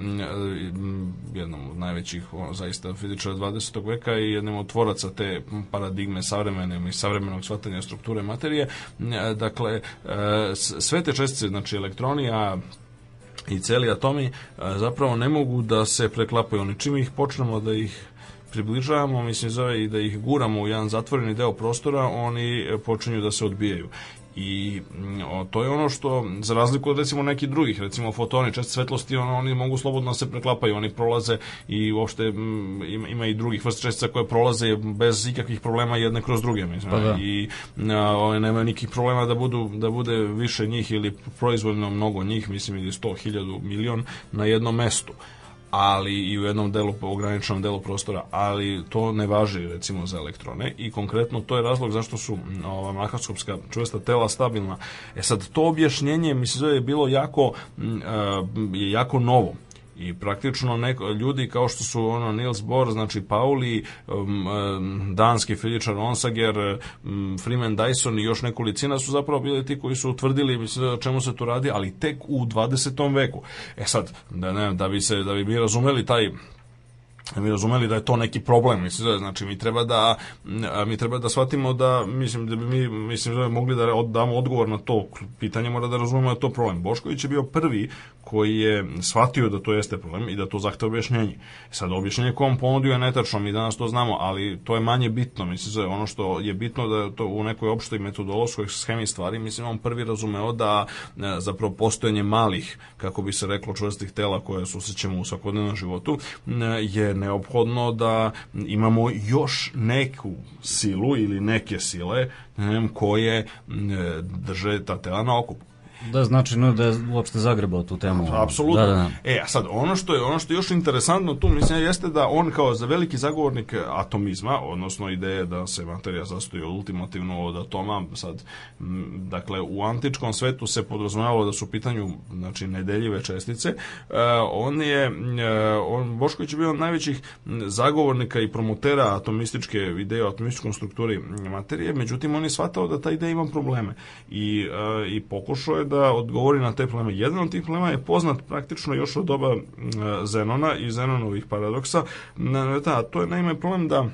jednom od najvećih zaista fizičara 20. veka i jednom od tvoraca te paradigme savremene i savremenog shvatanja strukture materije. E, dakle, e, sve te čestice, znači elektroni, a i celi atomi zapravo ne mogu da se preklapaju. Oni čim ih počnemo da ih približavamo, mislim zove i da ih guramo u jedan zatvoreni deo prostora, oni počinju da se odbijaju. I mm, o, to je ono što, za razliku od recimo nekih drugih, recimo fotoni, čest svetlosti, on, oni mogu slobodno da se preklapaju, oni prolaze i uopšte m, mm, ima, ima i drugih vrst čestica koje prolaze bez ikakvih problema jedne kroz druge, mislim. Pa da. I a, one nemaju nikakvih problema da budu da bude više njih ili proizvoljno mnogo njih, mislim ili 100, 1000, milion na jednom mestu ali i u jednom delu ograničenom delu prostora, ali to ne važi recimo za elektrone i konkretno to je razlog zašto su ova makroskopska čvrsta tela stabilna. E sad to objašnjenje mislim da je bilo jako je jako novo i praktično neko, ljudi kao što su ono Niels Bohr, znači Pauli, um, um, danski fizičar Onsager, um, Freeman Dyson i još nekolicina su zapravo bili ti koji su utvrdili čemu se tu radi, ali tek u 20. veku. E sad, da, ne, da bi se da bi mi razumeli taj mi razumeli da je to neki problem? Mislim da znači mi treba da mi treba da shvatimo da mislim da bi mi mislim da bi mogli da damo odgovor na to pitanje mora da razumemo da je to problem. Bošković je bio prvi koji je shvatio da to jeste problem i da to zahteva objašnjenje. Sad objašnjenje on ponudio je netačno mi danas to znamo ali to je manje bitno. Mislim ono što je bitno da to u nekoj opštoj metodološkoj schemi stvari mislim on prvi razumeo da zapravo postojanje malih kako bi se reklo čvrstih tela koje susrećemo u svakodnevnom životu je neophodno da imamo još neku silu ili neke sile ne, koje drže ta tela na okupu. Da, znači no, da je uopšte zagrebao tu temu. Apsolutno. Da, da, da. E, a sad, ono što je, ono što je još interesantno tu, mislim, jeste da on kao za veliki zagovornik atomizma, odnosno ideje da se materija sastoji ultimativno od atoma, sad, m, dakle, u antičkom svetu se podrazumevalo da su u pitanju, znači, nedeljive čestice, e, on je, e, on, Bošković je bio najvećih zagovornika i promotera atomističke ideje o atomističkom strukturi materije, međutim, on je shvatao da ta ideja ima probleme i, e, i pokušao je da odgovori na te probleme. Jedan od tih problema je poznat praktično još od doba Zenona i Zenonovih paradoksa, a to je naime problem da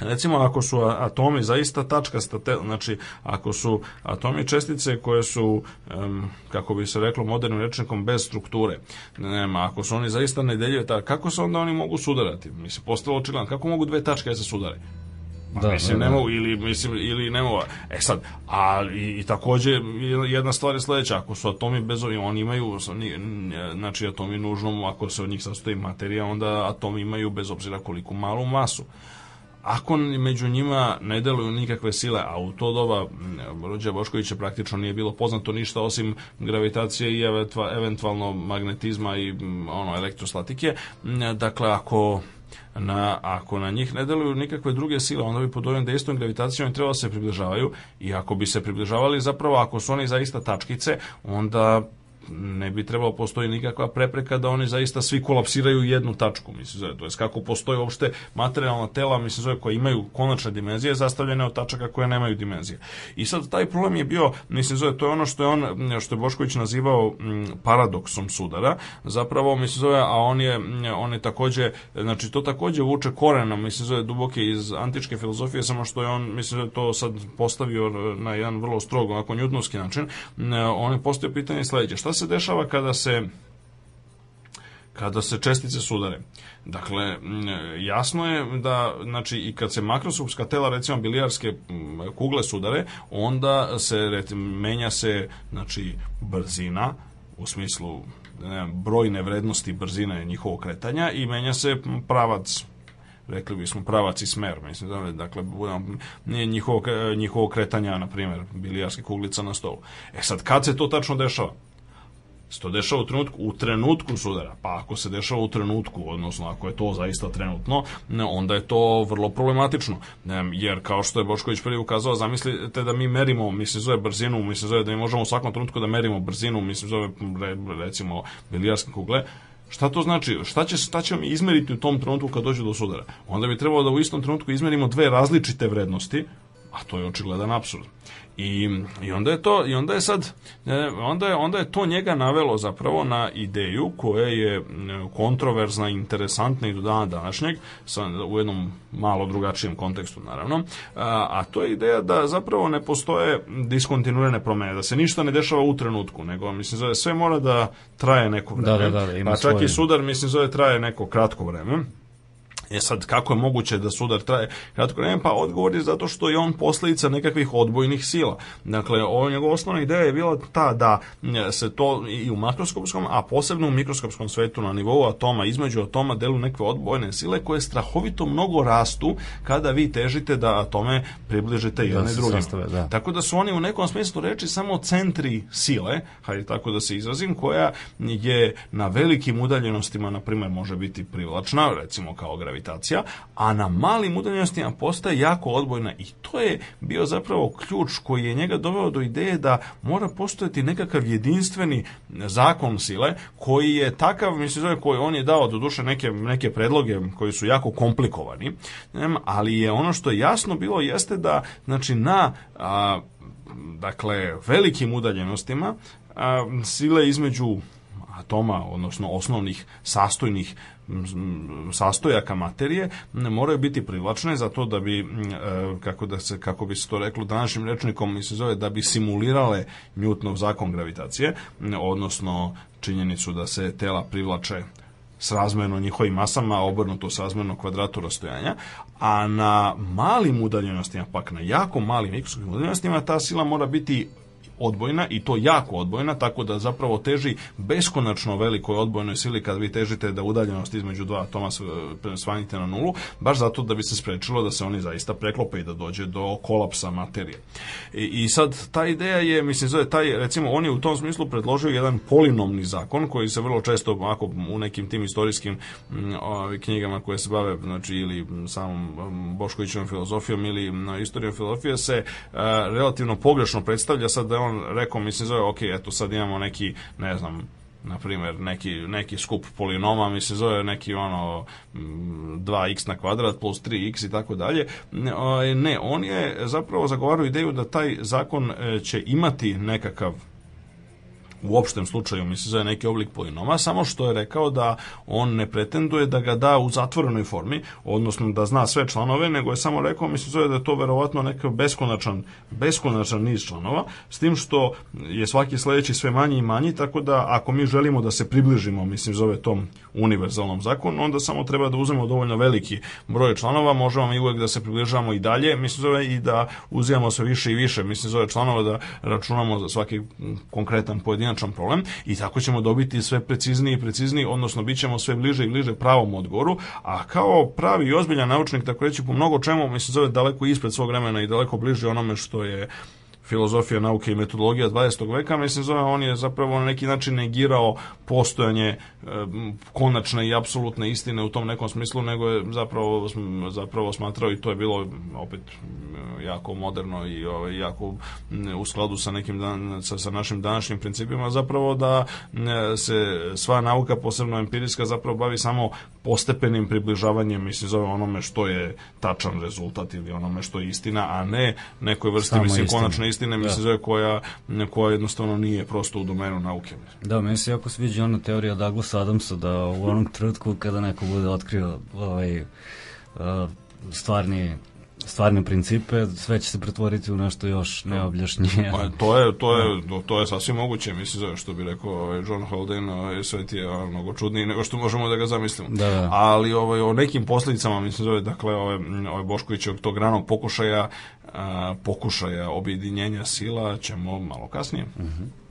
Recimo, ako su atomi zaista tačkasta, znači, ako su atomi čestice koje su, um, kako bi se reklo modernim rečnikom, bez strukture, nema, ako su oni zaista nedeljive, kako se onda oni mogu sudarati? Mislim, postalo očigledno, kako mogu dve tačke da se sudare? Da, mislim, da, da. ne mogu, ili, mislim, ili ne mogu. E sad, a i, i takođe jedna stvar je sledeća, ako su atomi bez oni imaju, znači atomi nužno, ako se od njih sastoji materija, onda atomi imaju bez obzira koliko malu masu ako među njima ne deluju nikakve sile, a u to doba Rođa Boškovića praktično nije bilo poznato ništa osim gravitacije i eventualno magnetizma i ono elektrostatike, dakle ako na, ako na njih ne deluju nikakve druge sile, onda bi pod ovim dejstvom gravitacijom trebalo da se približavaju i ako bi se približavali zapravo, ako su oni zaista tačkice, onda ne bi trebalo postoji nikakva prepreka da oni zaista svi kolapsiraju jednu tačku, mislim zove. To je kako postoji uopšte materijalna tela, mislim zove, koja imaju konačne dimenzije zastavljene od tačaka koje nemaju dimenzije. I sad taj problem je bio, mislim zove, to je ono što je on, što je Bošković nazivao paradoksom sudara, zapravo, mislim zove, a on je, on je takođe, znači to takođe vuče korena, mislim zove, duboke iz antičke filozofije, samo što je on, mislim zove, to sad postavio na jedan vrlo strog, onako njutnovski način, on je postavio pitanje sledeće, šta se dešava kada se kada se čestice sudare. Dakle, jasno je da, znači, i kad se makroskopska tela, recimo bilijarske kugle sudare, onda se, menja se, znači, brzina, u smislu ne, brojne vrednosti brzine njihovog kretanja i menja se pravac rekli bismo pravac i smer, mislim, da, dakle, njihovo, njihovo kretanja, na primjer, bilijarske kuglica na stolu. E sad, kad se to tačno dešava? Se to dešava u trenutku, u trenutku sudara, pa ako se dešava u trenutku, odnosno ako je to zaista trenutno, onda je to vrlo problematično, jer kao što je Bošković prvi ukazao, zamislite da mi merimo, mislim zove brzinu, mislim zove da mi možemo u svakom trenutku da merimo brzinu, mislim zove recimo bilijarske kugle, Šta to znači? Šta, će, šta ćemo izmeriti u tom trenutku kad dođe do sudara? Onda bi trebalo da u istom trenutku izmerimo dve različite vrednosti, a to je očigledan apsurd. I, I onda je to i onda je sad onda je onda je to njega navelo zapravo na ideju koja je kontroverzna, interesantna i do dana današnjeg sa u jednom malo drugačijem kontekstu naravno. A, a to je ideja da zapravo ne postoje diskontinuirane promene, da se ništa ne dešava u trenutku, nego mislim zove sve mora da traje neko vreme. Da, da, da, ima pa čak svoje... i sudar mislim zove traje neko kratko vreme. E sad, kako je moguće da sudar traje kratko vreme? Pa odgovor je zato što je on posledica nekakvih odbojnih sila. Dakle, ovo njegova osnovna ideja je bila ta da se to i u makroskopskom, a posebno u mikroskopskom svetu na nivou atoma, između atoma delu neke odbojne sile koje strahovito mnogo rastu kada vi težite da atome približite da jedne da drugim. Sastave, da. Tako da su oni u nekom smislu reči samo centri sile, hajde tako da se izrazim, koja je na velikim udaljenostima, na primjer, može biti privlačna, recimo kao gravitacija gravitacija, a na malim udaljenostima postaje jako odbojna. I to je bio zapravo ključ koji je njega doveo do ideje da mora postojati nekakav jedinstveni zakon sile koji je takav, mislim zove, koji on je dao do duše neke, neke predloge koji su jako komplikovani, ali je ono što je jasno bilo jeste da znači na a, dakle velikim udaljenostima a, sile između atoma, odnosno osnovnih sastojnih sastojaka materije moraju biti privlačne zato da bi e, kako da se kako bi se to reklo današnjim rečnikom mi se zove da bi simulirale Newtonov zakon gravitacije odnosno činjenicu da se tela privlače srazmerno njihovim masama, obrnuto srazmerno kvadratu rastojanja, a na malim udaljenostima, pak na jako malim mikroskopskim udaljenostima, ta sila mora biti odbojna i to jako odbojna, tako da zapravo teži beskonačno velikoj odbojnoj sili kad vi težite da udaljenost između dva atoma svanjite na nulu, baš zato da bi se sprečilo da se oni zaista preklope i da dođe do kolapsa materije. I, i sad ta ideja je, mislim, zove taj, recimo, on je u tom smislu predložio jedan polinomni zakon koji se vrlo često ako u nekim tim istorijskim knjigama koje se bave, znači ili samom Boškovićevom filozofijom ili istorijom filozofije se a, relativno pogrešno predstavlja sad da je on rekao, mislim, zove, ok, eto sad imamo neki, ne znam, na primjer, neki, neki skup polinoma, mi se zove neki ono 2x na kvadrat plus 3x i tako dalje. Ne, on je zapravo zagovarao ideju da taj zakon e, će imati nekakav u opštem slučaju mi se zove neki oblik polinoma, samo što je rekao da on ne pretenduje da ga da u zatvorenoj formi, odnosno da zna sve članove, nego je samo rekao, mi se zove da je to verovatno neki beskonačan, beskonačan niz članova, s tim što je svaki sledeći sve manji i manji, tako da ako mi želimo da se približimo, mislim, zove tom univerzalnom zakonu, onda samo treba da uzmemo dovoljno veliki broj članova, možemo mi uvek da se približavamo i dalje, mislim, zove i da uzimamo sve više i više, mislim, zove članova da računamo za svaki konkretan pojedinac konačan problem i tako ćemo dobiti sve precizniji i precizniji, odnosno bit ćemo sve bliže i bliže pravom odgovoru, a kao pravi i ozbiljan naučnik, tako reći, po mnogo čemu, mislim, zove daleko ispred svog vremena i daleko bliže onome što je filozofija nauke i metodologija 20. veka, mislim zove on je zapravo na neki način negirao postojanje e, konačne i apsolutne istine u tom nekom smislu, nego je zapravo, zapravo smatrao i to je bilo opet jako moderno i ovaj, jako u skladu sa nekim dan, sa, sa našim današnjim principima, zapravo da se sva nauka, posebno empirijska, zapravo bavi samo postepenim približavanjem, mislim, zove onome što je tačan rezultat ili onome što je istina, a ne nekoj vrsti, Samo mislim, konačne istine, mislim, da. zove koja, koja jednostavno nije prosto u domenu nauke. Da, meni se jako sviđa ona teorija Douglas Adamsa da u onom trenutku kada neko bude otkrio ovaj, stvarni stvarne principe, sve će se pretvoriti u nešto još neobjašnjenije. Pa, to je, to je, to je sasvim moguće, mislim, što bi rekao ovaj, John Holden, ovaj, svet je ovaj, mnogo čudniji nego što možemo da ga zamislimo. Da, da. Ali ovaj, o nekim posledicama, mislim, zove, dakle, ovaj, ovaj Boškovićevog tog ranog pokušaja, a, pokušaja objedinjenja sila ćemo malo kasnije. Uh mhm. -huh.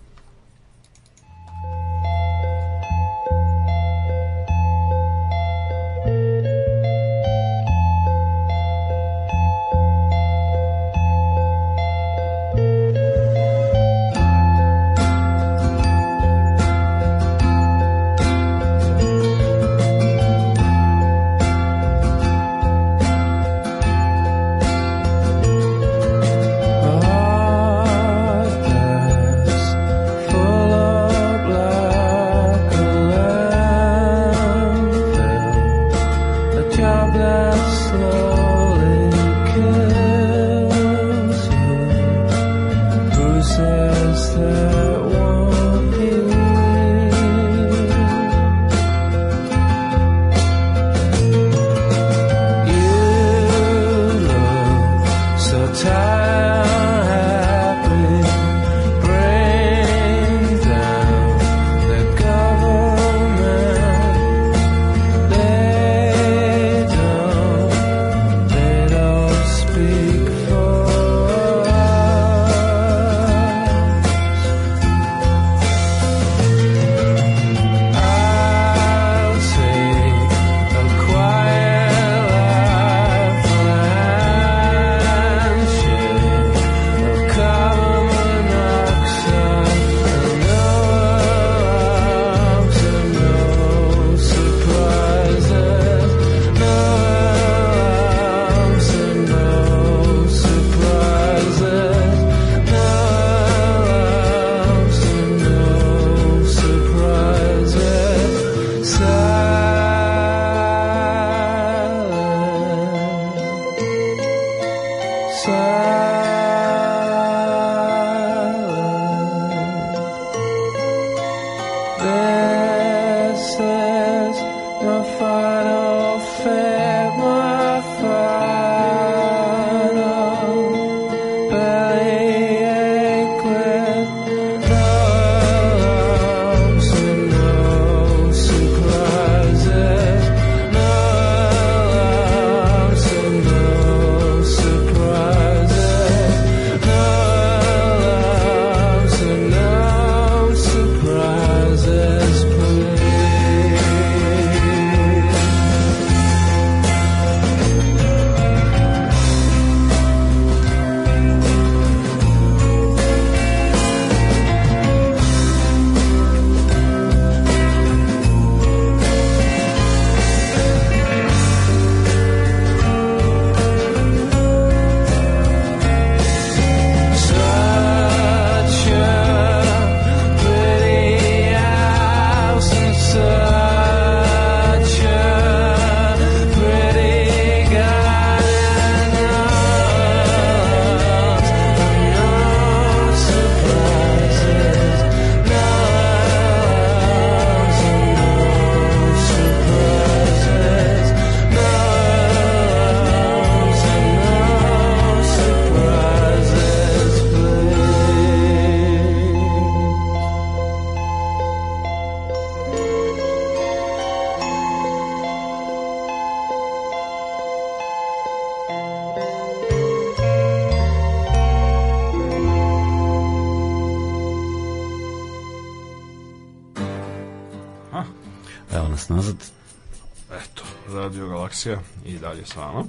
Galaksija i dalje s vama.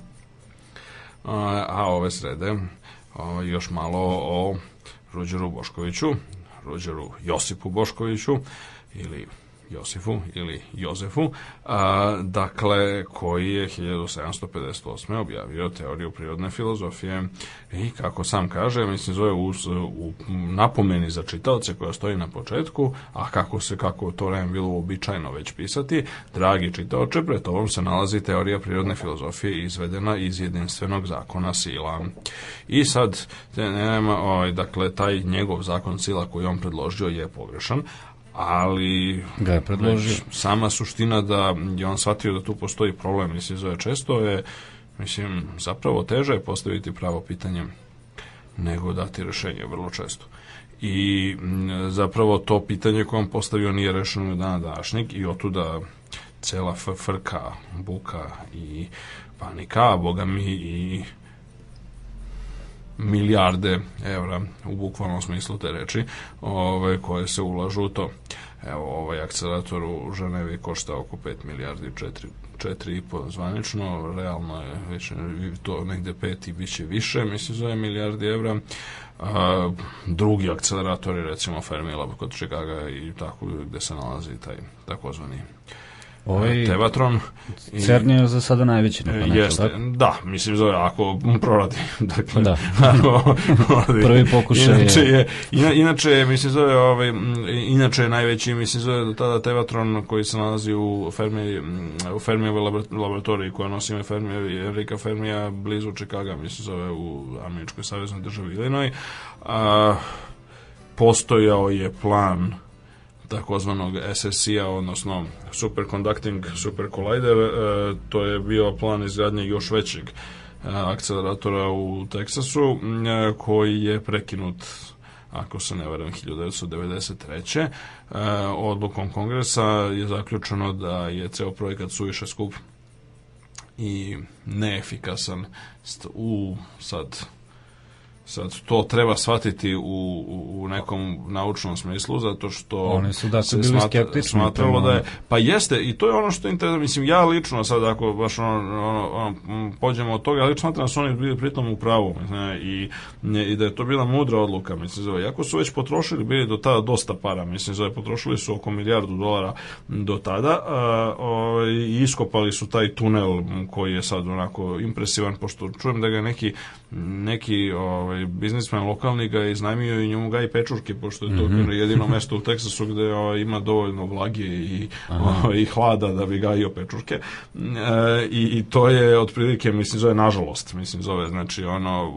A, ove srede još malo o Ruđeru Boškoviću, Ruđeru Josipu Boškoviću ili Josifu ili Jozefu, a, dakle, koji je 1758. objavio teoriju prirodne filozofije i kako sam kaže, mislim, zove napomeni za čitaoce koja stoji na početku, a kako se, kako to vreme bilo običajno već pisati, dragi čitaoče, pred tobom se nalazi teorija prirodne filozofije izvedena iz jedinstvenog zakona sila. I sad, nema, ovaj, dakle, taj njegov zakon sila koji on predložio je pogrešan, ali ga je predložio. sama suština da je on shvatio da tu postoji problem, mislim, zove često je, mislim, zapravo teže je postaviti pravo pitanje nego dati rešenje vrlo često. I zapravo to pitanje koje on postavio nije rešeno u dana današnjeg i otuda cela frka, buka i panika, boga mi i milijarde evra u bukvalnom smislu te reči ove, koje se ulažu u to. Evo, ovaj akcelerator u Ženevi košta oko 5 milijardi 4 4,5 zvanično, realno je već to negde 5 i bit će više, mislim, zove milijardi evra. A, drugi akceleratori, recimo Fermi Lab kod Chicago i tako gde se nalazi taj takozvani Ovaj, Tevatron. CERN je za sada najveći. Neko jeste, tako? da, mislim, zove, ako proradi. Dakle, da. ako, Prvi pokušaj inače je... Ina, inače, mislim, zove, ovaj, inače je najveći, mislim, zove, tada Tevatron koji se nalazi u Fermi, u Fermijevoj laboratoriji koja nosi ime Fermi, Enrika Fermija blizu Čikaga, mislim, zove, u američkoj saveznoj državi Illinois. A, postojao je plan takozvanog SSC-a, odnosno Superconducting Super Collider, e, to je bio plan izgradnje još većeg e, akceleratora u Teksasu, e, koji je prekinut ako se ne verujem, 1993. odlukom kongresa je zaključeno da je ceo projekat suviše skup i neefikasan u sad Sad, to treba shvatiti u, u nekom naučnom smislu, zato što Oni su dakle se bili smatra, skeptični. Smatralo da je, pa jeste, i to je ono što je interesantno, mislim, ja lično sad, ako baš ono, ono, ono pođemo od toga, ja lično smatram da su oni bili pritom u pravu, ne, i, i da je to bila mudra odluka, mislim, zove, jako su već potrošili, bili do tada dosta para, mislim, zove, potrošili su oko milijardu dolara do tada, a, o, i iskopali su taj tunel koji je sad onako impresivan, pošto čujem da ga neki, neki ovaj, ovaj, biznismen lokalni ga je iznajmio i njemu ga i pečurke, pošto je to mm -hmm. jedino mesto u Teksasu gde ovaj, ima dovoljno vlage i, ovaj, i hlada da bi gajio pečurke. E, i, I to je otprilike, mislim, zove nažalost, mislim, zove, znači, ono,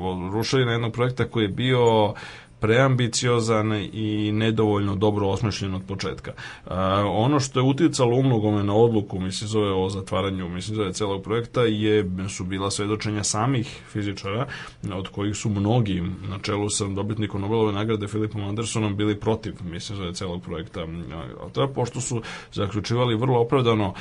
na jednog projekta koji je bio preambiciozan i nedovoljno dobro osmišljen od početka. Uh, ono što je uticalo umnogome na odluku, mislim zove o zatvaranju, mislim zove celog projekta, je, su bila svedočenja samih fizičara, od kojih su mnogi, na čelu sa dobitnikom Nobelove nagrade Filipom Andersonom, bili protiv, mislim zove celog projekta. To pošto su zaključivali vrlo opravdano,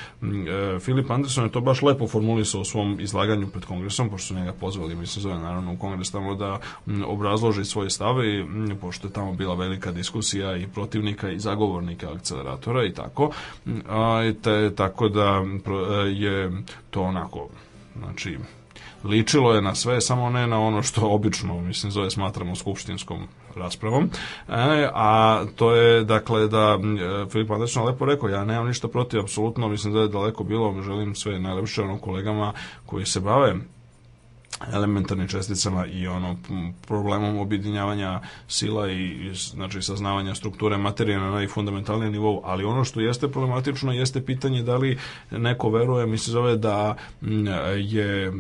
Filip Anderson je to baš lepo formulisao u svom izlaganju pred kongresom, pošto su njega pozvali, mislim zove naravno u kongres tamo da obrazloži svoje stave i pošto je tamo bila velika diskusija i protivnika i zagovornika akceleratora i tako, a, te, tako da je to onako, znači, ličilo je na sve, samo ne na ono što obično, mislim, zove smatramo skupštinskom raspravom. E, a to je, dakle, da e, Filip Anderson lepo rekao, ja nemam ništa protiv, apsolutno, mislim da je daleko bilo, želim sve najlepše onom kolegama koji se bave elementarnim česticama i ono problemom objedinjavanja sila i znači saznavanja strukture materije na najfundamentalnijem nivou, ali ono što jeste problematično jeste pitanje da li neko veruje, mi se zove da je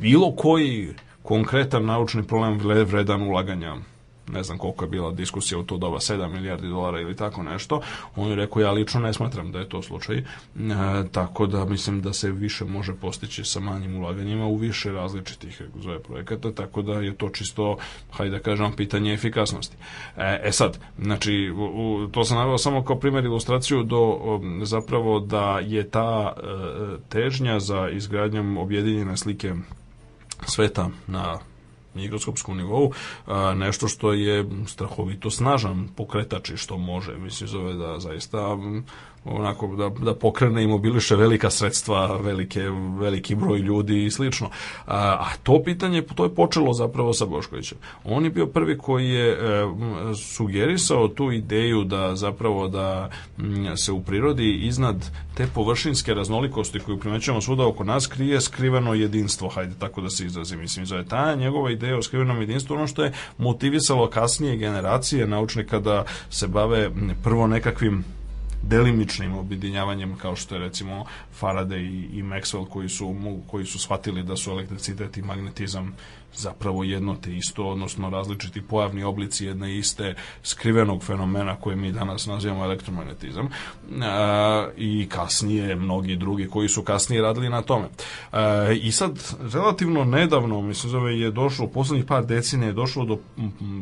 bilo koji konkretan naučni problem vredan ulaganja ne znam koliko je bila diskusija u to doba, 7 milijardi dolara ili tako nešto. On je rekao, ja lično ne smatram da je to slučaj, e, tako da mislim da se više može postići sa manjim ulaganjima u više različitih zove projekata, tako da je to čisto, hajde da kažem, pitanje efikasnosti. E, e sad, znači, u, to sam naveo samo kao primjer ilustraciju do zapravo da je ta e, težnja za izgradnjom objedinjene slike sveta na mikroskopskom nivou, nešto što je strahovito snažan pokretač i što može, mislim, zove da zaista onako da, da pokrene i mobiliše velika sredstva, velike, veliki broj ljudi i slično. A, a to pitanje, to je počelo zapravo sa Boškovićem. On je bio prvi koji je e, sugerisao tu ideju da zapravo da m, se u prirodi iznad te površinske raznolikosti koju primećujemo svuda oko nas krije skriveno jedinstvo, hajde tako da se izrazi. Mislim, zove ta njegova ideja o skrivenom jedinstvu, ono što je motivisalo kasnije generacije naučnika da se bave prvo nekakvim delimičnim objedinjavanjem kao što je recimo Faraday i, i Maxwell koji su, koji su shvatili da su elektricitet i magnetizam zapravo jedno te isto, odnosno različiti pojavni oblici jedne iste skrivenog fenomena koje mi danas nazivamo elektromagnetizam a, i kasnije mnogi drugi koji su kasnije radili na tome. A, I sad, relativno nedavno, mislim zove, je došlo, u poslednjih par decenija je došlo do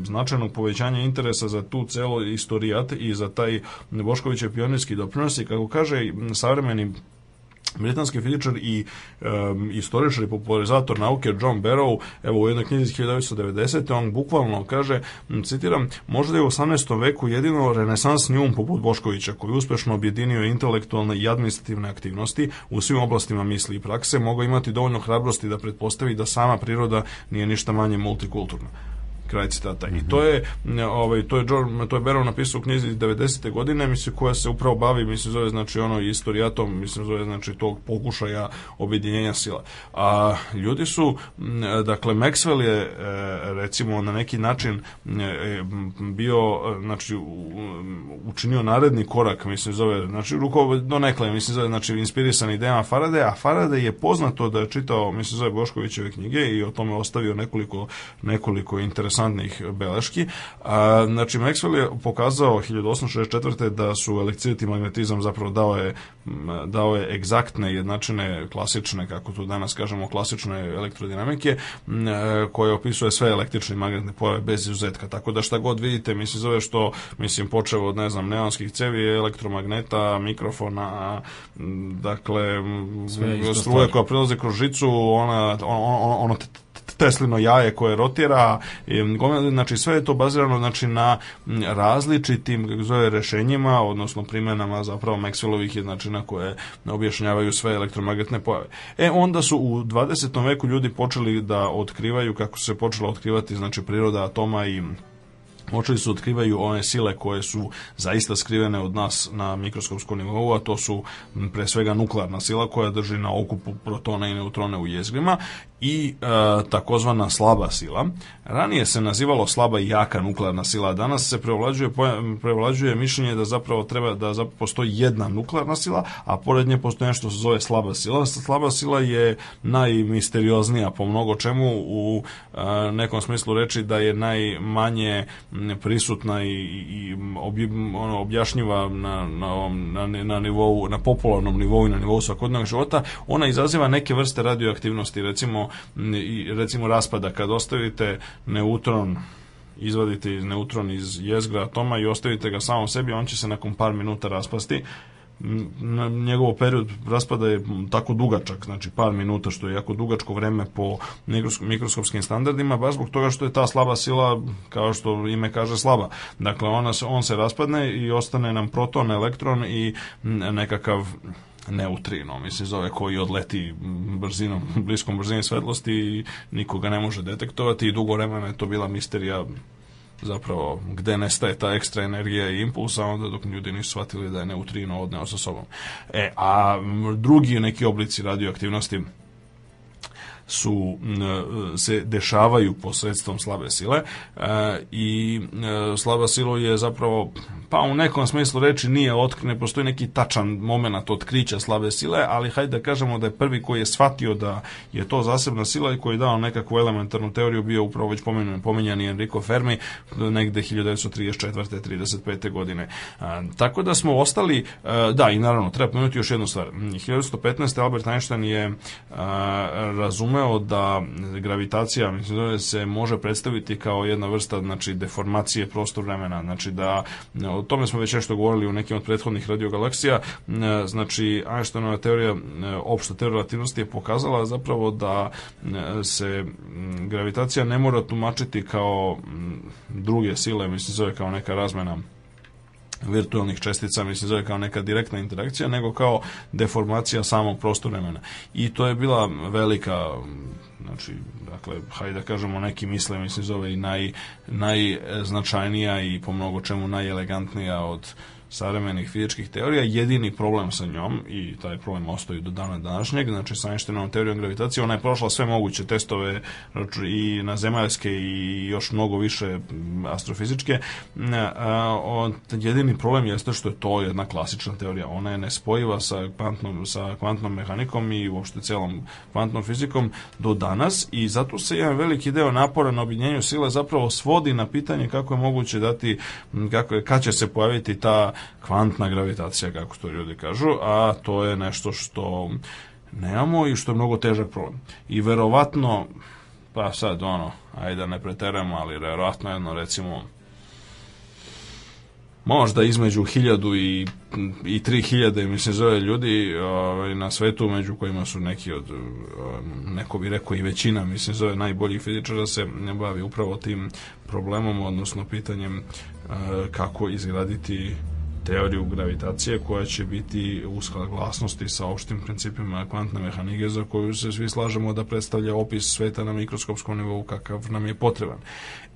značajnog povećanja interesa za tu celo istorijat i za taj Boškovićev pionirski doprinos i kako kaže savremeni britanski fizičar i um, istoričar i popularizator nauke John Barrow, evo u jednoj knjizi iz 1990. on bukvalno kaže, citiram, možda je u 18. veku jedino renesansni um poput Boškovića koji uspešno objedinio intelektualne i administrativne aktivnosti u svim oblastima misli i prakse, mogao imati dovoljno hrabrosti da pretpostavi da sama priroda nije ništa manje multikulturna kraj citata. Mm -hmm. I to je ovaj to je George, to je Barrow napisao u knjizi 90. godine, mislim koja se upravo bavi, mislim zove znači ono istorijatom, mislim zove znači tog pokušaja objedinjenja sila. A ljudi su dakle Maxwell je e, recimo na neki način e, bio znači učinio naredni korak, mislim zove znači ruko do nekle, mislim zove znači inspirisan idejama Faraday, a Faraday je poznato da je čitao mislim zove Boškovićeve knjige i o tome ostavio nekoliko nekoliko interesantnih interesantnih beleški. A, znači, Maxwell je pokazao 1864. da su elektricitet i magnetizam zapravo dao je, dao je egzaktne, jednačine, klasične, kako tu danas kažemo, klasične elektrodinamike, koje opisuje sve električne i magnetne pojave bez izuzetka. Tako da šta god vidite, mislim, zove što, mislim, počeo od, ne znam, neonskih cevi, elektromagneta, mikrofona, dakle, struje koja prilaze kroz žicu, ona, ono, ono Teslino jaje koje rotira, znači sve je to bazirano znači, na različitim kako zove, rešenjima, odnosno primenama zapravo Maxwellovih jednačina koje objašnjavaju sve elektromagnetne pojave. E, onda su u 20. veku ljudi počeli da otkrivaju, kako se počela otkrivati znači, priroda atoma i počeli su otkrivaju one sile koje su zaista skrivene od nas na mikroskopskom nivou, a to su pre svega nuklearna sila koja drži na okupu protona i neutrone u jezgrima i e, takozvana slaba sila. Ranije se nazivalo slaba i jaka nuklearna sila, danas se prevlađuje, prevlađuje mišljenje da zapravo treba da zapravo postoji jedna nuklearna sila, a pored nje postoji nešto što se zove slaba sila. Slaba sila je najmisterioznija po mnogo čemu u e, nekom smislu reči da je najmanje prisutna i, i obje, ono, objašnjiva na, na, na, na, nivou, na popularnom nivou i na nivou svakodnevnog života. Ona izaziva neke vrste radioaktivnosti, recimo i recimo raspada kad ostavite neutron izvadite iz neutron iz jezgra atoma i ostavite ga samom sebi, on će se nakon par minuta raspasti na njegovo period raspada je tako dugačak, znači par minuta, što je jako dugačko vreme po mikroskopskim standardima, baš zbog toga što je ta slaba sila, kao što ime kaže, slaba. Dakle, ona on se raspadne i ostane nam proton, elektron i nekakav neutrino, mislim, zove koji odleti brzinom, bliskom brzini svetlosti i nikoga ne može detektovati i dugo vremena je to bila misterija zapravo gde nestaje ta ekstra energija i impulsa, onda dok ljudi nisu shvatili da je neutrino odneo sa sobom. E, a drugi neki oblici radioaktivnosti su se dešavaju posredstvom slabe sile e, i e, slaba sila je zapravo pa u nekom smislu reči nije otkrine, postoji neki tačan moment otkrića slabe sile, ali hajde da kažemo da je prvi koji je shvatio da je to zasebna sila i koji je dao nekakvu elementarnu teoriju bio upravo već pomenjani, pomenjani Enrico Fermi negde 1934. 35. godine. Tako da smo ostali, da i naravno treba pomenuti još jednu stvar. 1915. Albert Einstein je a, razumeo da gravitacija mislim, se može predstaviti kao jedna vrsta znači deformacije prostor vremena, znači da o tome smo već nešto govorili u nekim od prethodnih radiogalaksija, e, znači Einsteinova teorija, e, opšta teorija relativnosti je pokazala zapravo da e, se gravitacija ne mora tumačiti kao druge sile, mislim zove kao neka razmena virtualnih čestica, mislim zove kao neka direktna interakcija, nego kao deformacija samog prostora vremena. I to je bila velika znači, dakle, hajde da kažemo neki misle, mislim zove i naj, najznačajnija i po mnogo čemu najelegantnija od savremenih fizičkih teorija. Jedini problem sa njom, i taj problem ostoji do dana današnjeg, znači sa Einsteinovom teorijom gravitacije, ona je prošla sve moguće testove znači, i na zemaljske i još mnogo više astrofizičke. Jedini problem jeste što je to jedna klasična teorija. Ona je nespojiva sa kvantnom, sa kvantnom mehanikom i uopšte celom kvantnom fizikom do danas i zato se jedan veliki deo napora na objedinjenju sile zapravo svodi na pitanje kako je moguće dati, kako je, kad će se pojaviti ta kvantna gravitacija, kako to ljudi kažu, a to je nešto što nemamo i što je mnogo težak problem. I verovatno, pa sad ono, ajde da ne preteramo, ali verovatno jedno recimo možda između 1000 i, i 3000 mislim zove ljudi ovaj, na svetu među kojima su neki od neko bi rekao i većina mislim zove najboljih fizičara se ne bavi upravo tim problemom odnosno pitanjem kako izgraditi teoriju gravitacije koja će biti u saglasnosti sa opštim principima kvantne mehanike za koju se svi slažemo da predstavlja opis sveta na mikroskopskom nivou kakav nam je potreban.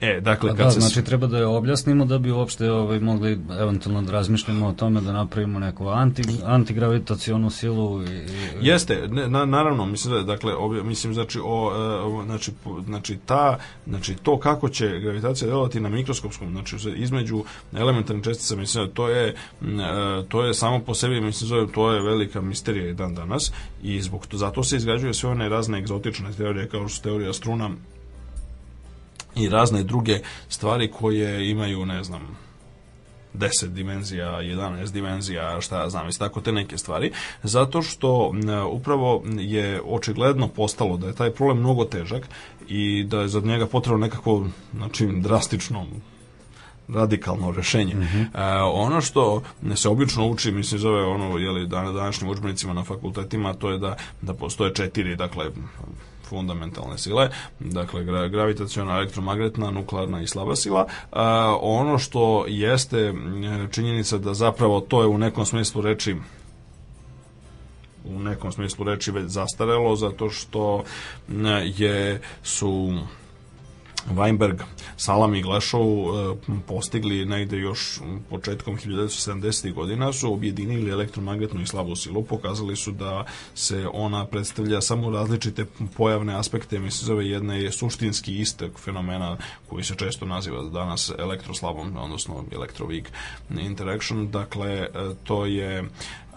E, dakle, kad da, se... znači treba da je objasnimo da bi uopšte ovaj, mogli eventualno da razmišljamo o tome da napravimo neku anti, antigravitacionu silu. I, i... Jeste, ne, na, naravno, mislim da dakle, obje, mislim, znači, o, o, znači, znači, ta, znači, to kako će gravitacija delovati na mikroskopskom, znači, između elementarnih čestica, mislim da to je, e, to je samo po sebi, mislim, zove, to je velika misterija i dan danas i zbog to, zato se izgrađuje sve one razne egzotične teorije kao što su teorija struna, i razne druge stvari koje imaju, ne znam, 10 dimenzija, 11 dimenzija, šta ja znam, i tako te neke stvari, zato što upravo je očigledno postalo da je taj problem mnogo težak i da je za njega potrebno nekako, znači, drastično radikalno rešenje. Mm -hmm. e, ono što se obično uči, mislim zove ono, jeli, dan, današnjim učbenicima na fakultetima, to je da, da postoje četiri, dakle, fundamentalne sile, dakle gravitaciona, elektromagnetna, nuklearna i slaba sila. A, ono što jeste činjenica da zapravo to je u nekom smislu reči u nekom smislu reči već zastarelo zato što je su Weinberg, Salam i Glešov e, postigli negde još početkom 1970. godina su objedinili elektromagnetnu i slabu silu, pokazali su da se ona predstavlja samo različite pojavne aspekte, mislim zove jedna je suštinski istek fenomena koji se često naziva danas elektroslabom, odnosno electroweak interaction, dakle e, to je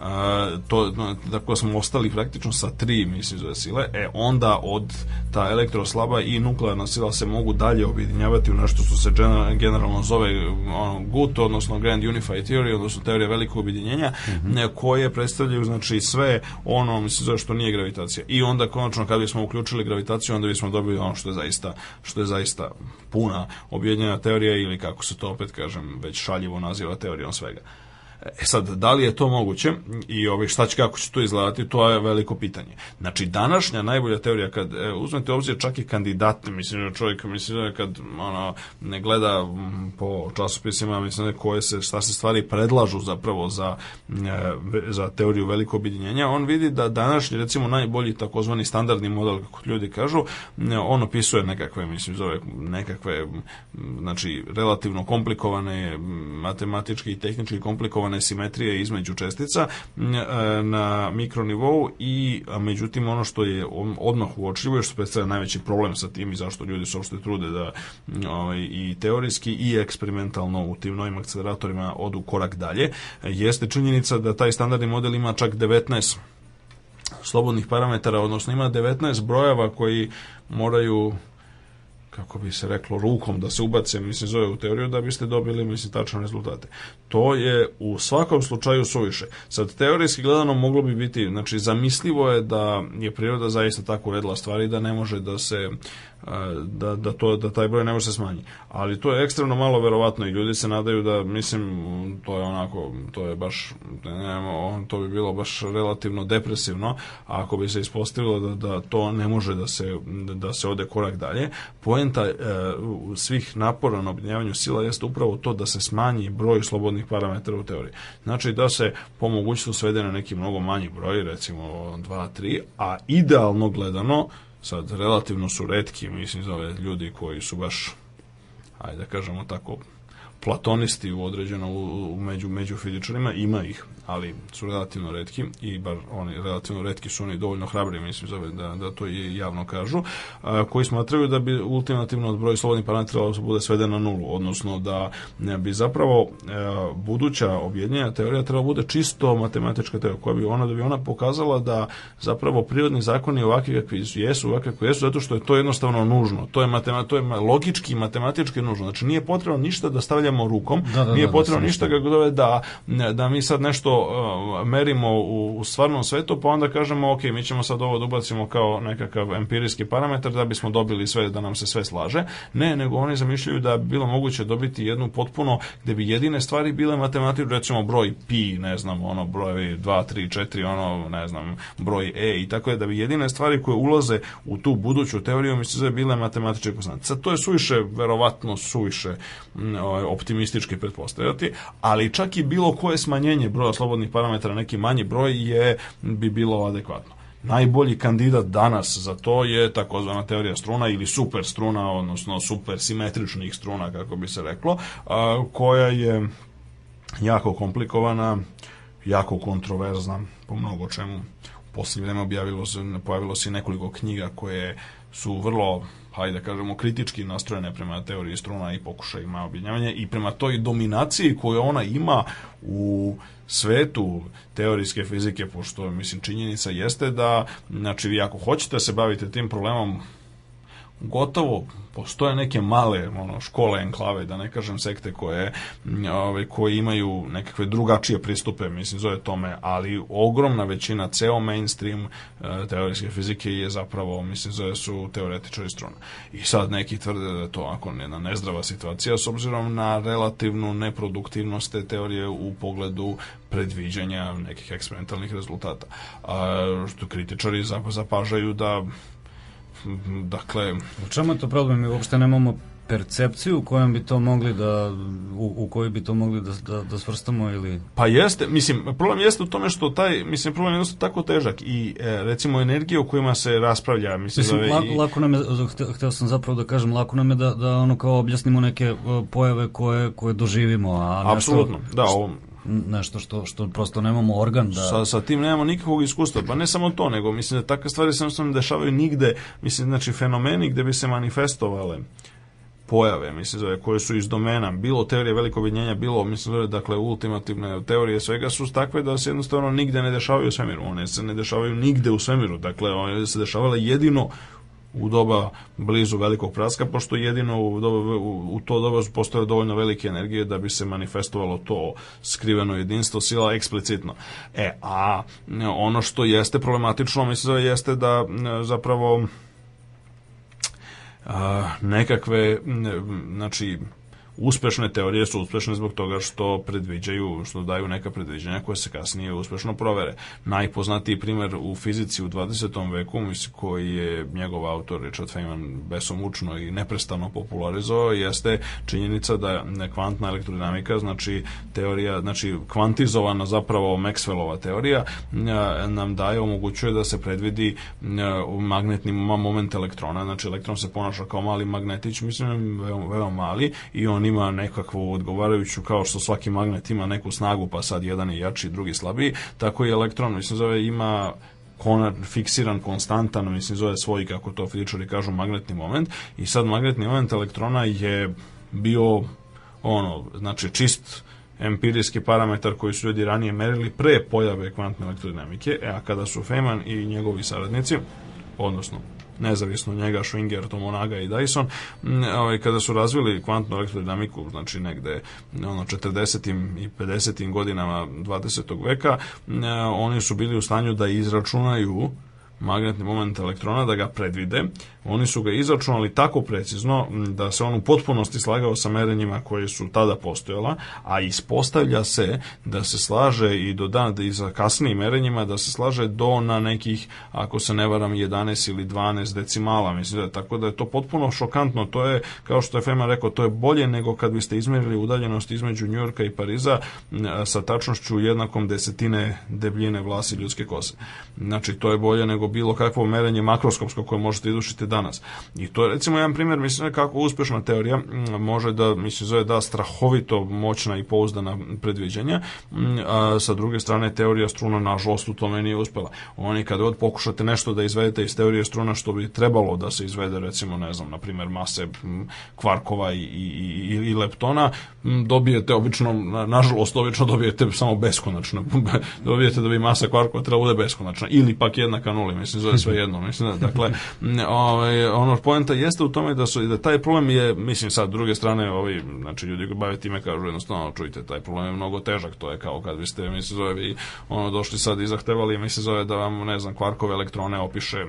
a, to, tako smo ostali praktično sa tri mislim zove sile, e onda od ta elektroslaba i nuklearna sila se mogu dalje objedinjavati u nešto što se generalno zove ono, GUT, odnosno Grand Unified Theory, odnosno teorija velikog objedinjenja, mm -hmm. koje predstavljaju znači sve ono mislim zove što nije gravitacija. I onda konačno kad bismo uključili gravitaciju, onda bismo dobili ono što je zaista što je zaista puna objedinjena teorija ili kako se to opet kažem već šaljivo naziva teorijom svega. E sad, da li je to moguće i ovaj, šta će, kako će to izgledati, to je veliko pitanje. Znači, današnja najbolja teorija, kad e, uzmete obzir čak i kandidate, mislim čovjek, mislim kad ono, ne gleda m, po časopisima, mislim koje se, šta se stvari predlažu zapravo za, e, za teoriju velikog objedinjenja, on vidi da današnji, recimo, najbolji takozvani standardni model, kako ljudi kažu, on opisuje nekakve, mislim, zove nekakve, znači, relativno komplikovane, matematički i tehnički komplikovane one simetrije između čestica e, na mikronivou i međutim ono što je odmah uočljivo je što predstavlja najveći problem sa tim i zašto ljudi se uopšte trude da ovaj, i teorijski i eksperimentalno u tim novim akceleratorima odu korak dalje, jeste činjenica da taj standardni model ima čak 19 slobodnih parametara, odnosno ima 19 brojeva koji moraju kako bi se reklo, rukom da se ubace, mislim, zove u teoriju da biste dobili, mislim, tačne rezultate. To je u svakom slučaju suviše. Sad, teorijski gledano moglo bi biti, znači, zamislivo je da je priroda zaista tako uredila stvari da ne može da se da, da, to, da taj broj ne može se smanji. Ali to je ekstremno malo verovatno i ljudi se nadaju da, mislim, to je onako, to je baš, ne, to bi bilo baš relativno depresivno, ako bi se ispostavilo da, da to ne može da se, da se ode korak dalje. Poen poenta e, svih napora na objedinjavanju sila jeste upravo to da se smanji broj slobodnih parametara u teoriji. Znači da se po mogućstvu svede na neki mnogo manji broj, recimo 2, 3, a idealno gledano, sad relativno su redki, mislim, za ove ljudi koji su baš, ajde da kažemo tako, platonisti u određeno u, u među, među fizičarima, ima ih, ali su relativno redki i bar oni relativno redki su oni dovoljno hrabri, mislim, zove, da, da to i javno kažu, a, koji smatraju da bi ultimativno broj slobodnih parametara bude sveden na nulu, odnosno da ne bi zapravo a, e, buduća objedinjena teorija trebala bude čisto matematička teorija, koja bi ona da bi ona pokazala da zapravo prirodni zakoni ovakvi kakvi jesu, ovakvi kakvi jesu, zato što je to jednostavno nužno. To je, matema, to je logički i matematički nužno. Znači nije potrebno ništa da stavljamo rukom, da, da, nije da, da potrebno da, ništa kako da, da mi sad nešto uh, merimo u, u stvarnom svetu, pa onda kažemo, ok, mi ćemo sad ovo da ubacimo kao nekakav empirijski parametar da bismo dobili sve, da nam se sve slaže. Ne, nego oni zamišljaju da bi bilo moguće dobiti jednu potpuno, gde bi jedine stvari bile matematičke, recimo broj pi, ne znam, ono, broj 2, 3, 4, ono, ne znam, broj e i tako je, da bi jedine stvari koje ulaze u tu buduću teoriju, mislim da bile matematičke konstante. Sad, to je suviše, verovatno suviše ovaj, optimistički pretpostavljati, ali čak i bilo koje smanjenje broja slobodnih parametara, neki manji broj je bi bilo adekvatno. Najbolji kandidat danas za to je takozvana teorija struna ili super struna, odnosno super simetričnih struna, kako bi se reklo, koja je jako komplikovana, jako kontroverzna po mnogo čemu. U posljednje vreme objavilo se, pojavilo se nekoliko knjiga koje su vrlo hajde da kažemo, kritički nastrojene prema teoriji struna i pokušajima objedinjavanja i prema toj dominaciji koju ona ima u svetu teorijske fizike, pošto, mislim, činjenica jeste da, znači, vi ako hoćete da se bavite tim problemom, gotovo postoje neke male ono, škole, enklave, da ne kažem sekte koje, ove, koje imaju nekakve drugačije pristupe, mislim, zove tome, ali ogromna većina, ceo mainstream e, teorijske fizike je zapravo, mislim, zove su teoretičari struna. I sad neki tvrde da je to ako jedna nezdrava situacija s obzirom na relativnu neproduktivnost te teorije u pogledu predviđanja nekih eksperimentalnih rezultata. A, što kritičari zapažaju da dakle... U čemu je to problem? Mi uopšte nemamo percepciju kojom bi to mogli da u, u kojoj bi to mogli da, da, da svrstamo ili pa jeste mislim problem jeste u tome što taj mislim problem je dosta tako težak i e, recimo energije o kojima se raspravlja mislim, mislim zove, lako, i... lako nam je hteo, hteo sam zapravo da kažem lako nam je da, da ono kao objasnimo neke uh, pojave koje koje doživimo a apsolutno da ovo nešto što, što prosto nemamo organ da... Sa, sa tim nemamo nikakvog iskustva, pa ne samo to, nego mislim da takve stvari se jednostavno dešavaju nigde, mislim, znači fenomeni gde bi se manifestovale pojave, mislim, zove, koje su iz domena, bilo teorije velikog objedinjenja, bilo, mislim, zove, dakle, ultimativne teorije svega su takve da se jednostavno nigde ne dešavaju u svemiru. One se ne dešavaju nigde u svemiru. Dakle, one se dešavale jedino u doba blizu velikog praska, pošto jedino u, doba, u, to doba su postojale dovoljno velike energije da bi se manifestovalo to skriveno jedinstvo sila eksplicitno. E, a ono što jeste problematično, mislim jeste da zapravo a, nekakve, znači, Uspešne teorije su uspešne zbog toga što predviđaju, što daju neka predviđanja koje se kasnije uspešno provere. Najpoznatiji primer u fizici u 20. veku, mislim, koji je njegov autor Richard Feynman besomučno i neprestano popularizovao, jeste činjenica da kvantna elektrodinamika, znači teorija, znači kvantizovana zapravo Maxwellova teorija, nam daje, omogućuje da se predvidi magnetni moment elektrona, znači elektron se ponaša kao mali magnetić, mislim, veoma, veoma mali i on ima nekakvu odgovarajuću, kao što svaki magnet ima neku snagu, pa sad jedan je jači, drugi slabiji, tako i elektron, mislim, zove, ima konar, fiksiran, konstantan, mislim, zove svoj, kako to fizičari kažu, magnetni moment. I sad magnetni moment elektrona je bio ono, znači čist empirijski parametar koji su ljudi ranije merili pre pojave kvantne elektrodinamike, e, a kada su Feynman i njegovi saradnici, odnosno nezavisno njega, Schwinger, Tomonaga i Dyson, ovaj, kada su razvili kvantnu elektrodinamiku, znači negde ono, 40. i 50. godinama 20. veka, oni su bili u stanju da izračunaju magnetni moment elektrona, da ga predvide. Oni su ga izračunali tako precizno da se on u potpunosti slagao sa merenjima koje su tada postojala, a ispostavlja se da se slaže i do dana, da i za kasnijim merenjima, da se slaže do na nekih, ako se ne varam, 11 ili 12 decimala, mislim da je tako da je to potpuno šokantno, to je, kao što je Feynman rekao, to je bolje nego kad biste izmerili udaljenost između Njujorka i Pariza sa tačnošću jednakom desetine debljine vlasi ljudske kose. Znači, to je bolje nego bilo kakvo merenje makroskopsko koje možete izvršiti danas. I to je recimo jedan primjer, mislim, kako uspešna teorija može da, mislim, zove da strahovito moćna i pouzdana predviđanja, a sa druge strane teorija struna nažalost u tome nije uspela. Oni kad god pokušate nešto da izvedete iz teorije struna što bi trebalo da se izvede recimo, ne znam, na primjer mase kvarkova i, i, i, i leptona, dobijete obično, nažalost obično dobijete samo beskonačno. dobijete da bi masa kvarkova trebala bude beskonačna ili pak jednaka nuli, mislim, zove sve jedno. Mislim, da, dakle, ovaj, ono, poenta jeste u tome da, su, da taj problem je, mislim sad, druge strane, ovi, znači, ljudi koji bave time kažu jednostavno, čujte, taj problem je mnogo težak, to je kao kad biste, mislim, zove, vi, ono, došli sad i zahtevali, mislim, zove da vam, ne znam, kvarkove elektrone opiše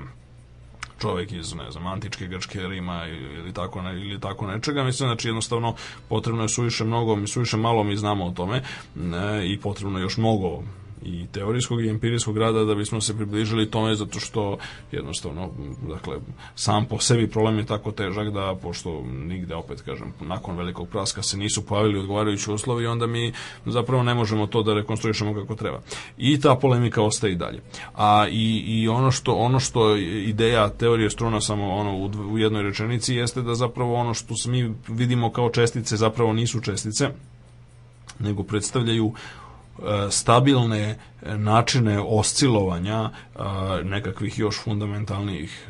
čovjek iz ne znam antičke grčke Rima ili tako ne, ili tako nečega mislim znači jednostavno potrebno je suviše mnogo mi suviše malo mi znamo o tome ne, i potrebno je još mnogo i teorijskog i empirijskog rada da bismo se približili tome zato što jednostavno dakle sam po sebi problem je tako težak da pošto nigde opet kažem nakon velikog praska se nisu pojavili odgovarajući uslovi onda mi zapravo ne možemo to da rekonstruišemo kako treba. I ta polemika ostaje i dalje. A i, i ono što ono što ideja teorije struna samo ono u, u jednoj rečenici jeste da zapravo ono što mi vidimo kao čestice zapravo nisu čestice nego predstavljaju stabilne načine oscilovanja e, nekakvih još fundamentalnijih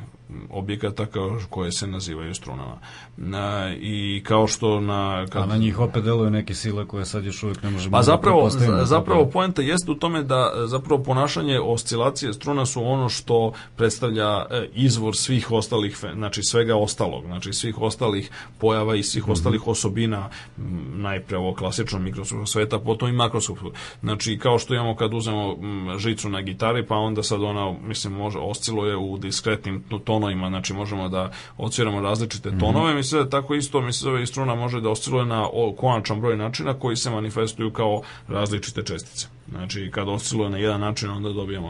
objekata koje se nazivaju strunama. Na, I kao što na... Kad... A na njih opet deluju neke sile koje sad još uvijek ne možemo... Pa zapravo, da zapravo poenta jeste u tome da zapravo ponašanje oscilacije struna su ono što predstavlja e, izvor svih ostalih, znači svega ostalog, znači svih ostalih pojava i svih mm -hmm. ostalih osobina najpre ovo klasično mikroskopskog sveta, potom i makroskopskog. Znači kao što imamo kad uzmemo žicu na gitari, pa onda sad ona, mislim, može, osciluje u diskretnim tonovima, znači možemo da ociramo različite mhm. tonove, mm -hmm se tako isto mi se zove i struna može da osciluje na konačan broj načina koji se manifestuju kao različite čestice. Znači, kad osciluje na jedan način, onda dobijamo,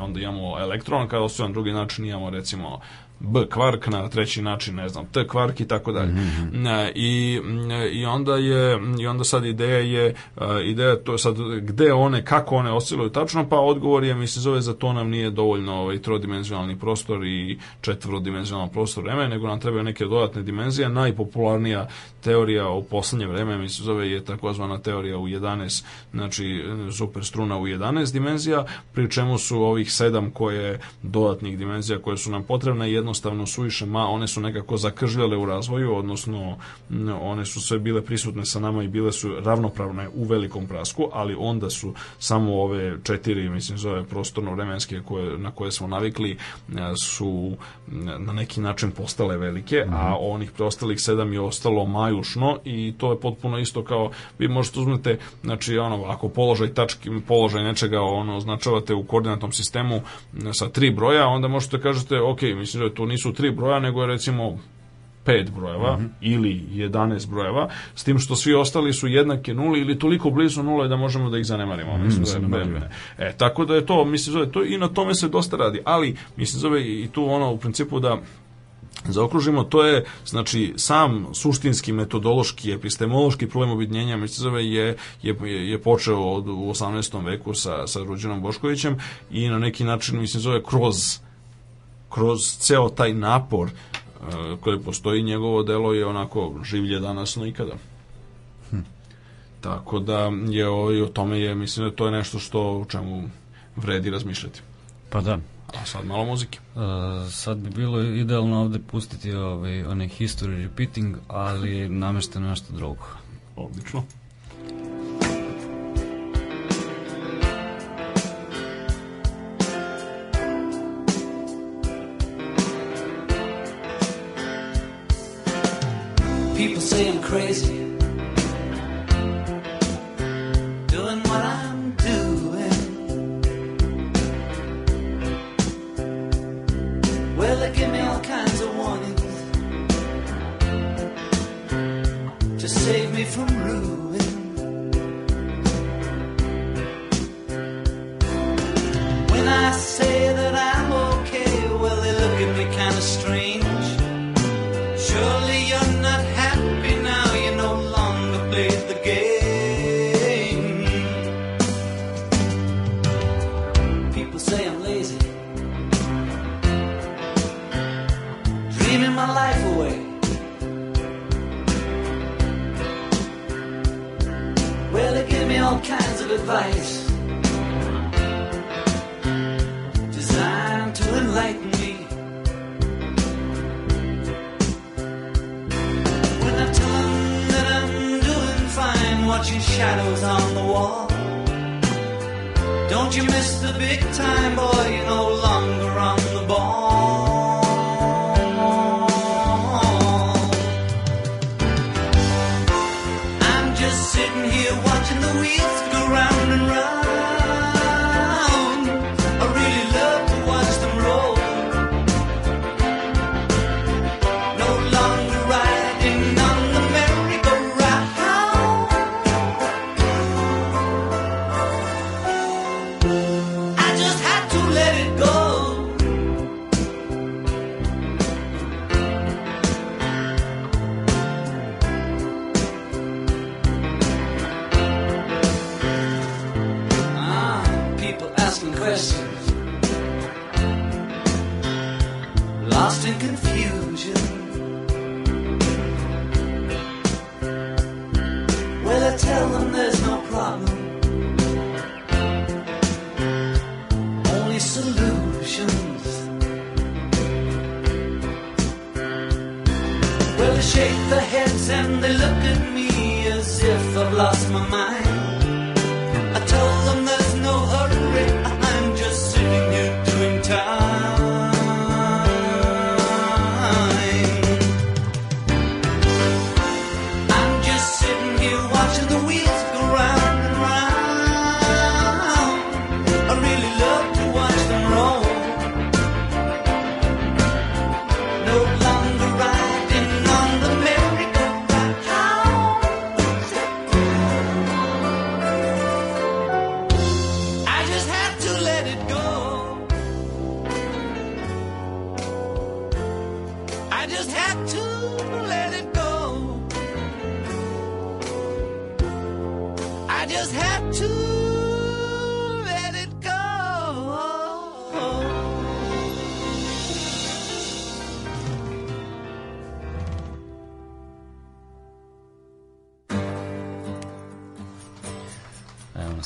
onda imamo elektron, kad osciluje na drugi način, imamo recimo B kvark, na treći način, ne znam, T kvark i tako dalje. Mhm. I, I onda je, i onda sad ideja je, ideja to je sad gde one, kako one osciluju tačno, pa odgovor je, mi se zove, za to nam nije dovoljno ovaj trodimenzionalni prostor i četvorodimenzionalni prostor vreme, nego nam trebaju neke dodatne dimenzije. Najpopularnija teorija u poslednje vreme, mi se zove, je takozvana teorija u 11, znači super struna u 11 dimenzija, pri čemu su ovih sedam koje dodatnih dimenzija koje su nam potrebne, jedno jednostavno suviše ma, one su nekako zakržljale u razvoju, odnosno one su sve bile prisutne sa nama i bile su ravnopravne u velikom prasku, ali onda su samo ove četiri, mislim, zove prostorno-vremenske koje, na koje smo navikli su na neki način postale velike, mm -hmm. a mhm. onih preostalih sedam je ostalo majušno i to je potpuno isto kao vi možete uzmete, znači ono, ako položaj tački, položaj nečega ono označavate u koordinatnom sistemu sa tri broja, onda možete da kažete, ok, mislim da je to nisu tri broja, nego je recimo pet brojeva mm -hmm. ili 11 brojeva, s tim što svi ostali su jednake nuli ili toliko blizu nule da možemo da ih zanemarimo. Mm, mislim, da je, e, tako da je to, mislim, zove, to, i na tome se dosta radi, ali, mislim, zove i tu ono, u principu da zaokružimo, to je znači sam suštinski metodološki epistemološki problem objedinjenja Micizove je, je, je počeo od, u 18. veku sa, sa Ruđenom Boškovićem i na neki način mislim zove kroz kroz ceo taj napor uh, koji postoji, njegovo delo je onako življe danas no ikada. Hm. Tako da je o, o tome je, mislim da to je nešto što u čemu vredi razmišljati. Pa da. A sad malo muzike. Uh, sad bi bilo idealno ovde pustiti ovaj, onaj history repeating, ali namešte nešto drugo. Odlično. crazy, I'm crazy.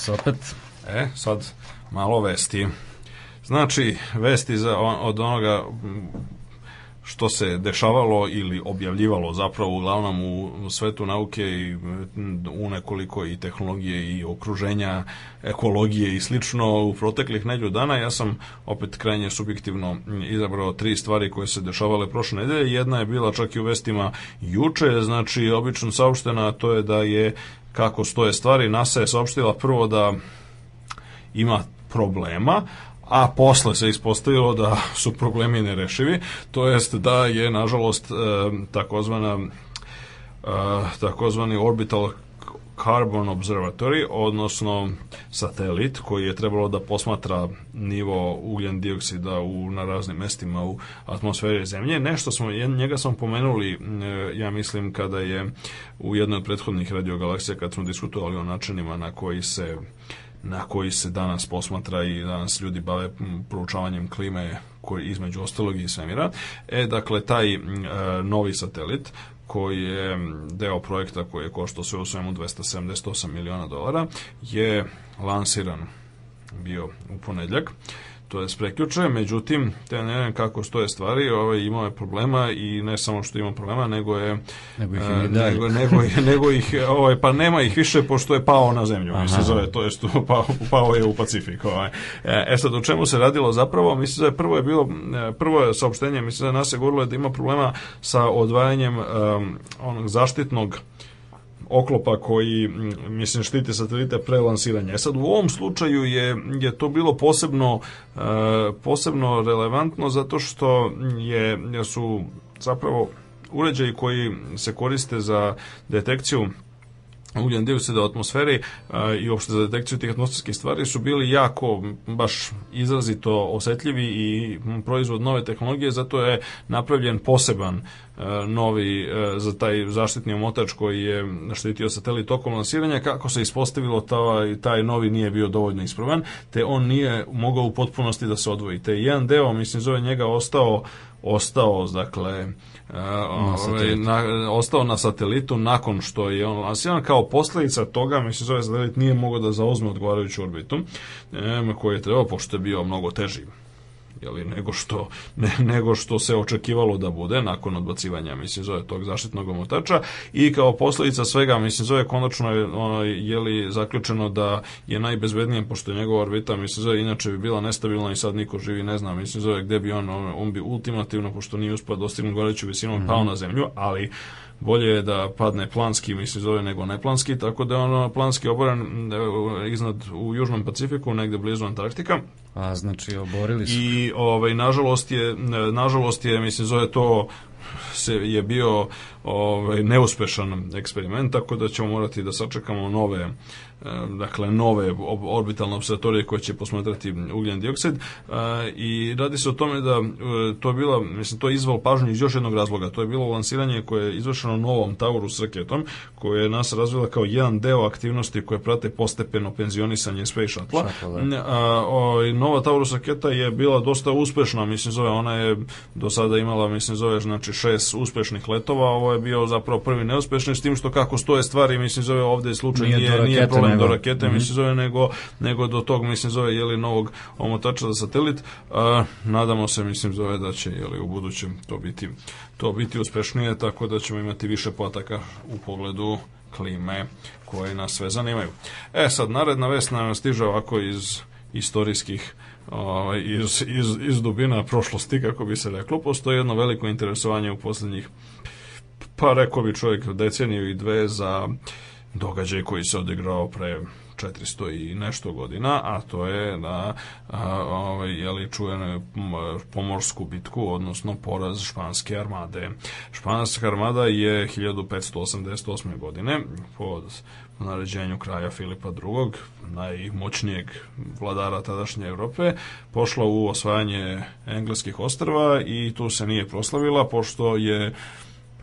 Nas opet. E, sad malo vesti. Znači, vesti za, od onoga što se dešavalo ili objavljivalo zapravo uglavnom u, svetu nauke i u nekoliko i tehnologije i okruženja, ekologije i slično u proteklih neđu dana. Ja sam opet krajnje subjektivno izabrao tri stvari koje se dešavale prošle nedelje. Jedna je bila čak i u vestima juče, znači obično saopštena, to je da je kako stoje stvari, NASA je saopštila prvo da ima problema, a posle se ispostavilo da su problemi nerešivi, to jest da je nažalost takozvana e, takozvani orbital Carbon Observatory, odnosno satelit koji je trebalo da posmatra nivo ugljen dioksida u, na raznim mestima u atmosferi Zemlje. Nešto smo, njega smo pomenuli, ja mislim, kada je u jednoj od prethodnih radiogalaksija, kad smo diskutovali o načinima na koji se na koji se danas posmatra i danas ljudi bave proučavanjem klime koji između ostalog i svemira. E, dakle, taj e, novi satelit koji je deo projekta koji je koštao sve u svemu 278 miliona dolara, je lansiran bio u ponedljak to je prekjuče, međutim, te ne znam kako stoje stvari, ovaj, imao je problema i ne samo što ima problema, nego je Nego ih dalje. nego, nego, nego ih, ovaj, pa nema ih više pošto je pao na zemlju, Aha. mislim zove, to jest pao, pao je u Pacifik. Ovaj. E, E sad, o čemu se radilo zapravo, mislim da je prvo je bilo, e, prvo je saopštenje, mislim da nas je govorilo da ima problema sa odvajanjem um, onog zaštitnog oklopa koji mislim štiti satelite pre lansiranja. E sad u ovom slučaju je je to bilo posebno posebno relevantno zato što je su zapravo uređaji koji se koriste za detekciju ugljen dioksida u atmosferi a, i uopšte za detekciju tih atmosferskih stvari su bili jako, baš izrazito osetljivi i proizvod nove tehnologije, zato je napravljen poseban a, novi a, za taj zaštitni omotač koji je štitio satelit tokom lansiranja, kako se ispostavilo taj, taj novi nije bio dovoljno ispravan, te on nije mogao u potpunosti da se odvoji. Te jedan deo, mislim, zove njega ostao ostao, dakle, na ovaj, na, ostao na satelitu nakon što je on lansiran kao posledica toga mislim zove satelit nije mogao da zauzme odgovarajuću orbitu e, koji je trebao pošto je bio mnogo teži jeli, nego, što, ne, nego što se očekivalo da bude nakon odbacivanja, mislim, zove tog zaštitnog omotača i kao posledica svega, mislim, zove konačno je, ono, je li zaključeno da je najbezbednije, pošto je njegova orbita, mislim, zove inače bi bila nestabilna i sad niko živi, ne znam, mislim, zove gde bi on, on, on bi ultimativno, pošto nije uspio da dostigne goreću visinu, mm -hmm. pao na zemlju, ali bolje je da padne planski, mislim zove, nego neplanski, tako da je ono planski oboren e, iznad u Južnom Pacifiku, negde blizu Antarktika. A, znači oborili su. I, ovaj, nažalost je, nažalost je, mislim, zove to se je bio ovaj neuspešan eksperiment tako da ćemo morati da sačekamo nove dakle nove orbitalne observatorije koje će posmatrati ugljen dioksid i radi se o tome da e, to je bila, mislim, to je izvalo pažnju iz još jednog razloga. To je bilo lansiranje koje je izvršeno novom Taurus raketom, koje je nas razvila kao jedan deo aktivnosti koje prate postepeno penzionisanje Space Shuttle. Da. Nova Taurus raketa je bila dosta uspešna, mislim zove, ona je do sada imala, mislim zove, znači šest uspešnih letova, ovo je bio zapravo prvi neuspešni, s tim što kako stoje stvari, mislim zove, ovde je slučaj nije, nije, nije problem nego, do rakete, mm -hmm. mislim zove, nego, nego do tog, mislim zove, jeli, novog omotača za satelit. A, nadamo se, mislim zove, da će, jeli, u budućem to biti, to biti uspešnije, tako da ćemo imati više potaka u pogledu klime koje nas sve zanimaju. E sad, naredna vest nam stiže ovako iz istorijskih ovaj, iz, iz, iz dubina prošlosti, kako bi se reklo. Postoji jedno veliko interesovanje u poslednjih pa rekao bi čovjek deceniju i dve za događaj koji se odigrao pre 400 i nešto godina, a to je da ovaj, jeli, čujene pomorsku bitku, odnosno poraz španske armade. Španska armada je 1588. godine pod naređenju kraja Filipa II, najmoćnijeg vladara tadašnje Evrope, pošla u osvajanje engleskih ostrva i tu se nije proslavila, pošto je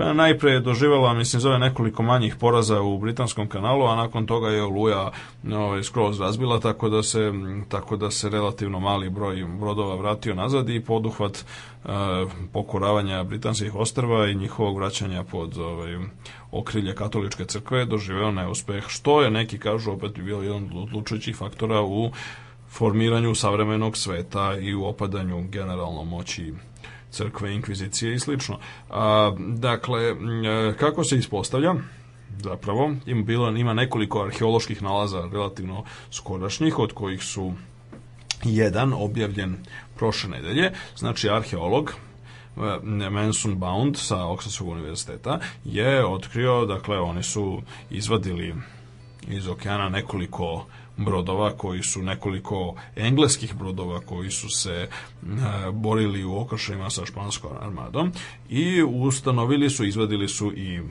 Pa najpre je doživjela, mislim, zove nekoliko manjih poraza u Britanskom kanalu, a nakon toga je Oluja ovaj, skroz razbila, tako da se, tako da se relativno mali broj brodova vratio nazad i poduhvat e, pokoravanja britanskih ostrva i njihovog vraćanja pod ovaj, okrilje katoličke crkve doživeo neuspeh, što je neki kažu opet bi bio jedan od odlučujućih faktora u formiranju savremenog sveta i u opadanju generalno moći crkve, inkvizicije i slično. A, dakle, kako se ispostavlja? Zapravo, ima, bilo, ima nekoliko arheoloških nalaza relativno skorašnjih, od kojih su jedan objavljen prošle nedelje, znači arheolog Manson Bound sa Oxfordskog univerziteta je otkrio, dakle, oni su izvadili iz okeana nekoliko brodova koji su nekoliko engleskih brodova koji su se e, borili u okršajima sa španskom armadom i ustanovili su, izvadili su i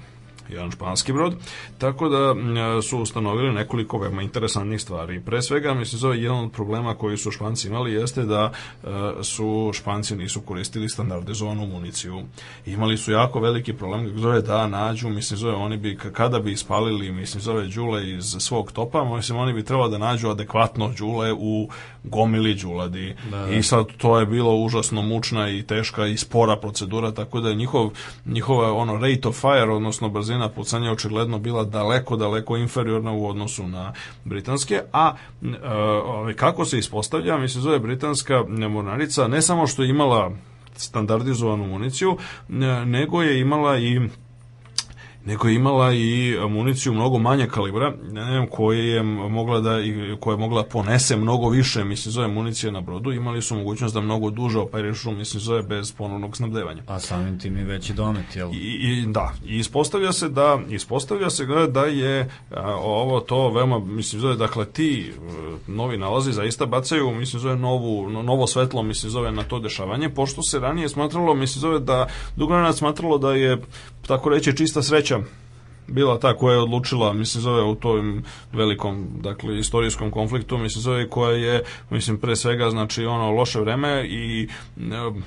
jedan španski brod, tako da su ustanovili nekoliko veoma interesantnih stvari. Pre svega, mislim, zove jedan od problema koji su španci imali jeste da e, su španci nisu koristili standardizovanu municiju. Imali su jako veliki problem, zove da nađu, mislim, zove oni bi, kada bi ispalili, mislim, zove đule iz svog topa, mislim, oni bi trebalo da nađu adekvatno đule u gomili đuladi. Da, da. I sad to je bilo užasno mučna i teška i spora procedura, tako da je njihov, njihova ono rate of fire, odnosno brzina cena pucanja očigledno bila daleko, daleko inferiorna u odnosu na britanske, a e, kako se ispostavlja, mi se zove britanska mornarica, ne samo što je imala standardizovanu municiju, nego je imala i nego je imala i municiju mnogo manje kalibra, ne znam, koje je mogla da koja je mogla ponese mnogo više, mislim zove municije na brodu, imali su mogućnost da mnogo duže operišu, mislim zove bez ponovnog snabdevanja. A samim tim i veći domet, jel? I, i da, i ispostavlja se da ispostavlja se da je a, ovo to veoma mislim zove dakle ti novi nalazi zaista bacaju mislim zove novu novo svetlo mislim zove na to dešavanje pošto se ranije smatralo mislim zove da dugo smatralo da je tako reći čista sreća bila ta koja je odlučila, mislim zove u tom velikom, dakle, istorijskom konfliktu, mislim zove koja je, mislim, pre svega, znači, ono, loše vreme i, e,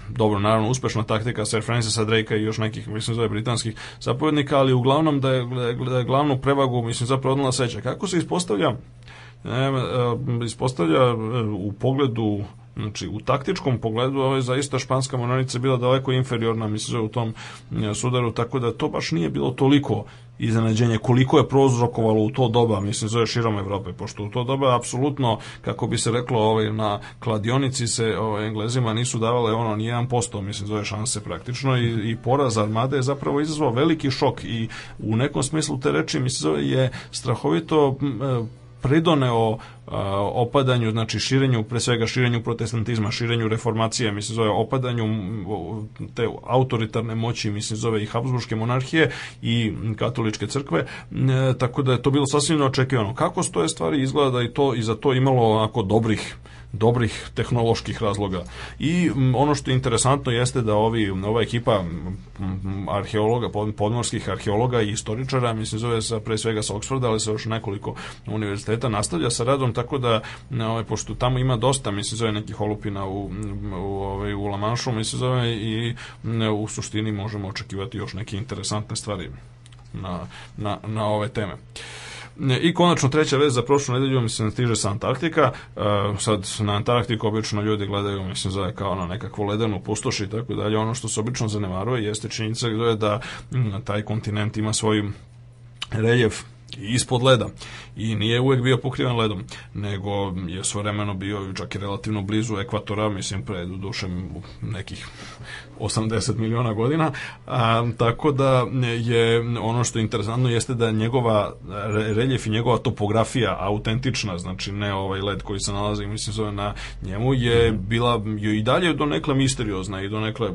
dobro, naravno, uspešna taktika Sir Francisa Drakea i još nekih, mislim zove, britanskih zapovjednika, ali uglavnom da je, da je glavnu prevagu, mislim, zapravo odnala sreća. Kako se ispostavlja? E, e, ispostavlja e, u pogledu Znači, u taktičkom pogledu ovo je zaista španska mornarica bila daleko inferiorna, mislim, u tom e, sudaru, tako da to baš nije bilo toliko iznenađenje koliko je prozrokovalo u to doba, mislim, zove širom Evrope, pošto u to doba apsolutno, kako bi se reklo, ovaj, na kladionici se ovaj, Englezima nisu davale ono ni 1%, mislim, zove šanse praktično i, i poraz armade je zapravo izazvao veliki šok i u nekom smislu te reči, mislim, zove je strahovito e, pridoneo a, opadanju, znači širenju, pre svega širenju protestantizma, širenju reformacije, mislim zove opadanju te autoritarne moći, mislim zove i Habsburgske monarhije i katoličke crkve, e, tako da je to bilo sasvim očekivano. Kako stoje stvari izgleda da i to i za to imalo onako dobrih dobrih tehnoloških razloga. I ono što je interesantno jeste da ovi, ova ekipa arheologa, podmorskih arheologa i istoričara, mislim zove se pre svega sa Oxforda, ali se još nekoliko univerziteta nastavlja sa radom, tako da ovaj, pošto tamo ima dosta, mislim zove nekih olupina u, u, ovaj, u Lamanšu, mislim zove i u suštini možemo očekivati još neke interesantne stvari na, na, na ove teme. I konačno treća vez za prošlu nedelju mislim stiže sa Antarktika. Uh, sad na Antarktiku obično ljudi gledaju mislim zove kao na nekakvu ledenu pustoš i tako dalje. Ono što se obično zanemaruje jeste činjenica gde da m, taj kontinent ima svoj reljef ispod leda i nije uvek bio pokriven ledom, nego je svovremeno bio čak i relativno blizu ekvatora, mislim pre duše nekih 80 miliona godina, a, tako da je ono što je interesantno jeste da njegova reljef i njegova topografija autentična, znači ne ovaj led koji se nalazi, mislim zove na njemu, je bila je i dalje donekle misteriozna i donekle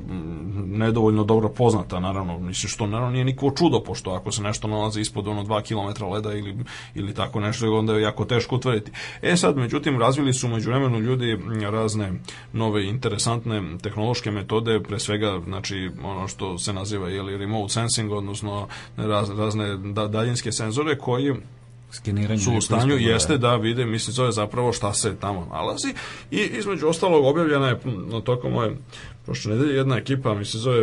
nedovoljno dobro poznata, naravno, mislim što naravno nije niko čudo, pošto ako se nešto nalazi ispod ono 2 km leda ili, ili tako nešto, onda je jako teško utvrditi. E sad, međutim, razvili su među vremenu ljudi razne nove interesantne tehnološke metode, pre svega, znači, ono što se naziva ili remote sensing, odnosno raz, razne da, daljinske senzore koji Skeniranje su u stanju jeste da vide, mislim, zove zapravo šta se tamo nalazi. I između ostalog objavljena je tokom moje prošle nedelje jedna ekipa, mi se zove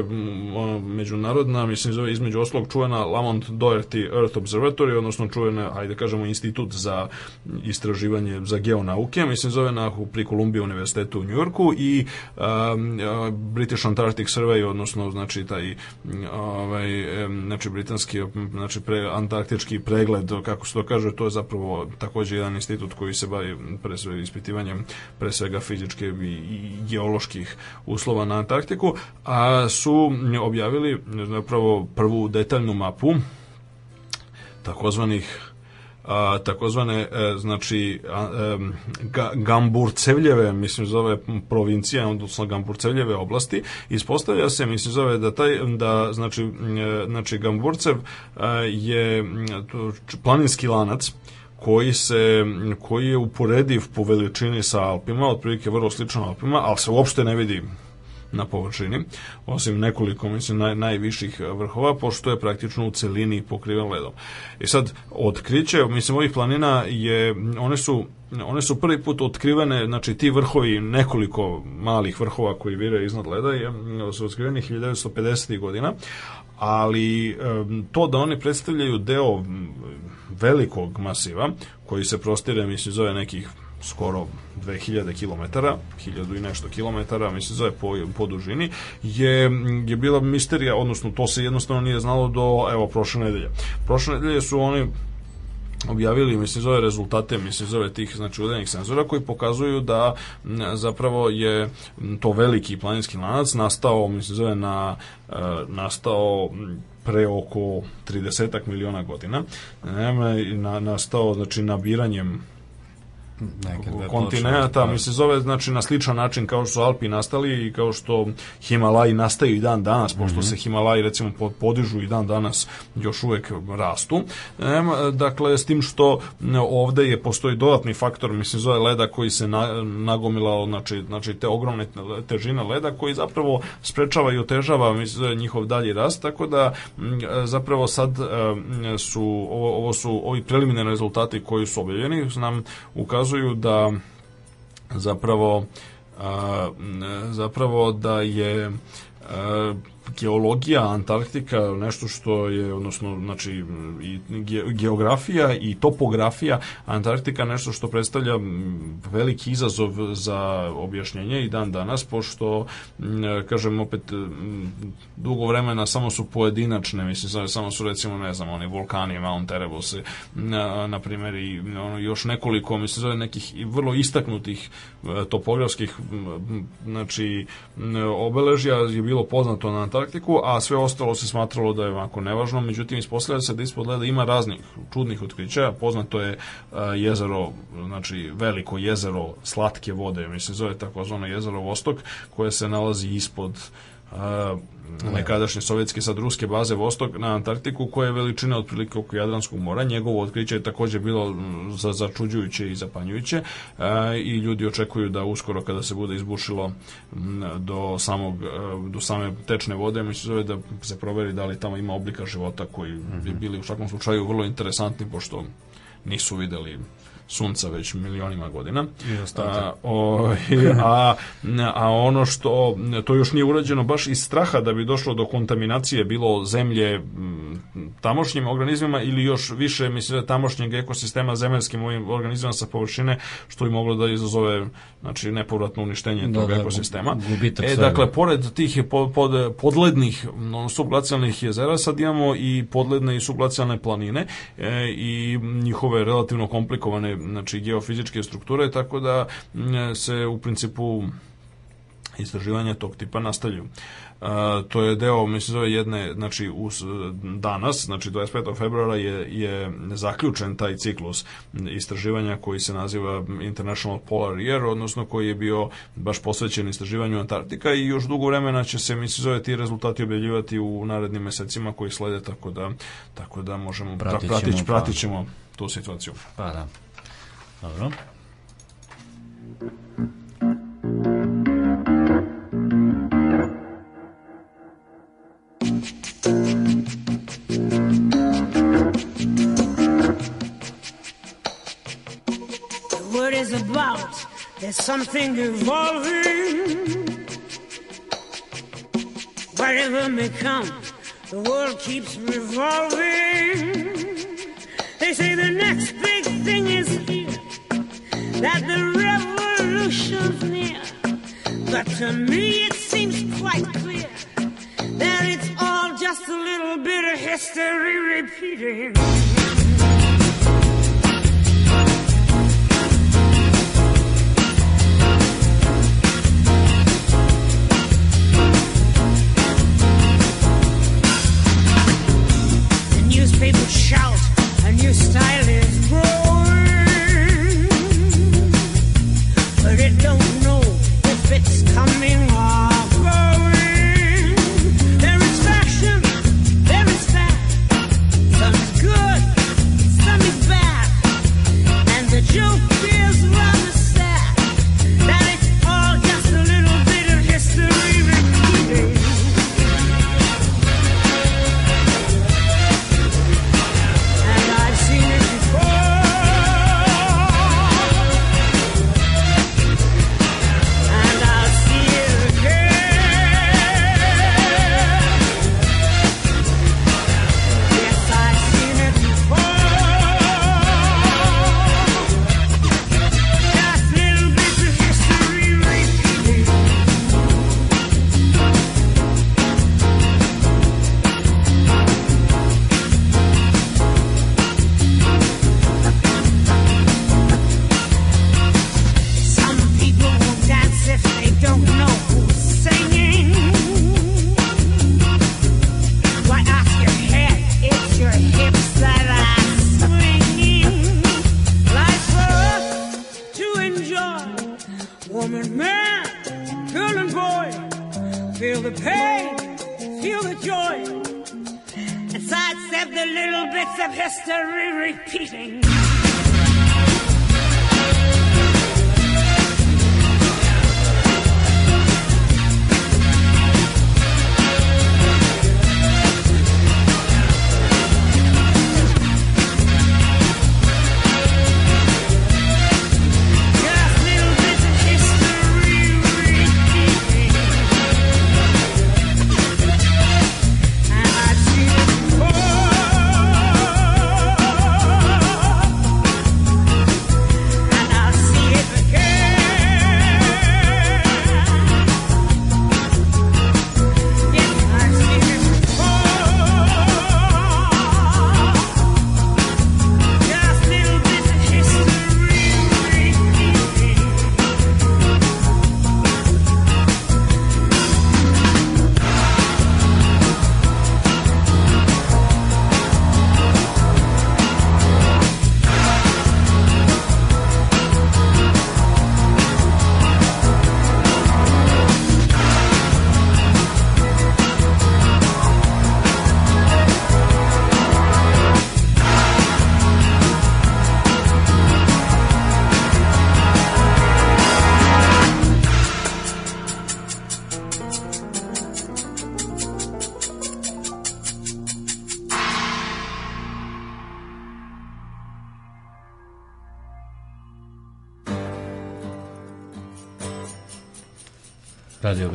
ono, međunarodna, mislim zove između oslog čuvena Lamont Doherty Earth Observatory, odnosno čuvena, ajde kažemo, institut za istraživanje za geonauke, mislim zove na, pri Columbia univerzitetu u Njujorku i um, British Antarctic Survey, odnosno znači taj ovaj, znači britanski znači pre, antarktički pregled, kako se to kaže, to je zapravo takođe jedan institut koji se bavi pre svega ispitivanjem pre svega fizičke i, i geoloških uslova na Antarktiku, a su objavili zapravo prvu detaljnu mapu takozvanih a, takozvane e, znači a, e, ga, Gamburcevljeve mislim zove provincija odnosno Gamburcevljeve oblasti. Ispostavlja se mislim zove da taj da znači e, znači Gamburcev je planinski lanac koji se koji je uporediv po veličini sa Alpima, otprilike vrlo sličan Alpima, ali se uopšte ne vidi na površini, osim nekoliko, mislim, naj, najviših vrhova, pošto je praktično u celini pokriven ledom. I sad, otkriće, mislim, ovih planina je, one su one su prvi put otkrivene, znači ti vrhovi, nekoliko malih vrhova koji vire iznad leda je, su otkriveni 1950. godina, ali to da oni predstavljaju deo velikog masiva, koji se prostire, mislim, zove nekih skoro 2000 km, 1000 i nešto kilometara, mislim zove po, po dužini, je, je bila misterija, odnosno to se jednostavno nije znalo do, evo, prošle nedelje. Prošle nedelje su oni objavili, mislim, zove rezultate, mislim, zove tih, znači, udaljnih senzora koji pokazuju da zapravo je to veliki planinski lanac nastao, mislim, zove na, e, nastao pre oko 30 miliona godina, na, nastao, znači, nabiranjem kontinenta, mi se zove znači na sličan način kao što su Alpi nastali i kao što Himalaji nastaju i dan danas, pošto mm -hmm. se Himalaji recimo podižu i dan danas još uvek rastu. E, dakle, s tim što ovde je postoji dodatni faktor, mislim zove leda koji se na, nagomilao, znači, znači te ogromne težine leda koji zapravo sprečava i otežava mislim, njihov dalji rast, tako da zapravo sad su ovo, ovo su ovi preliminarni rezultati koji su objavljeni nam ukazuju pokazuju da zapravo a, zapravo da je a, geologija Antarktika nešto što je odnosno znači i geografija i topografija Antarktika nešto što predstavlja veliki izazov za objašnjenje i dan danas pošto kažem opet dugo vremena samo su pojedinačne mislim samo su recimo ne znam oni vulkani Mount Erebus na, na primjer i ono, još nekoliko mislim zove nekih vrlo istaknutih e, topografskih znači obeležja je bilo poznato na Antarktiku, a sve ostalo se smatralo da je ovako nevažno, međutim ispostavlja se da ispod leda ima raznih čudnih otkrića, poznato je uh, jezero, znači veliko jezero slatke vode, mislim zove takozvano jezero Vostok, koje se nalazi ispod nekadašnje sovjetske sad ruske baze Vostok na Antarktiku koje je veličina otprilike oko Jadranskog mora. Njegovo otkriće je takođe bilo za, začuđujuće i zapanjujuće e, i ljudi očekuju da uskoro kada se bude izbušilo do samog do same tečne vode mi se zove da se proveri da li tamo ima oblika života koji bi mhm. bili u svakom slučaju vrlo interesantni pošto nisu videli sunca već milionima godina. A, o, a, a ono što, to još nije urađeno baš iz straha da bi došlo do kontaminacije bilo zemlje tamošnjim organizmima ili još više, mislim, da tamošnjeg ekosistema zemaljskim ovim organizmima sa površine, što bi moglo da izazove znači, nepovratno uništenje da, tog da, ekosistema. E, dakle, pored tih pod, pod, podlednih no, subglacijalnih jezera, sad imamo i podledne i subglacijalne planine e, i njihove relativno komplikovane znači geofizičke strukture, tako da se u principu istraživanja tog tipa nastavljaju. Uh, to je deo, mislim, zove jedne, znači, us, danas, znači 25. februara je, je zaključen taj ciklus istraživanja koji se naziva International Polar Year, odnosno koji je bio baš posvećen istraživanju Antarktika i još dugo vremena će se, mislim, zove ti rezultati objavljivati u narednim mesecima koji slede, tako da, tako da možemo, pratit ćemo, pratit, pratit ćemo tu situaciju. Pa da. Dobro. is about there's something evolving. Whatever may come, the world keeps revolving. They say the next big thing is that the revolution's near. But to me it seems quite clear that it's all just a little bit of history repeating.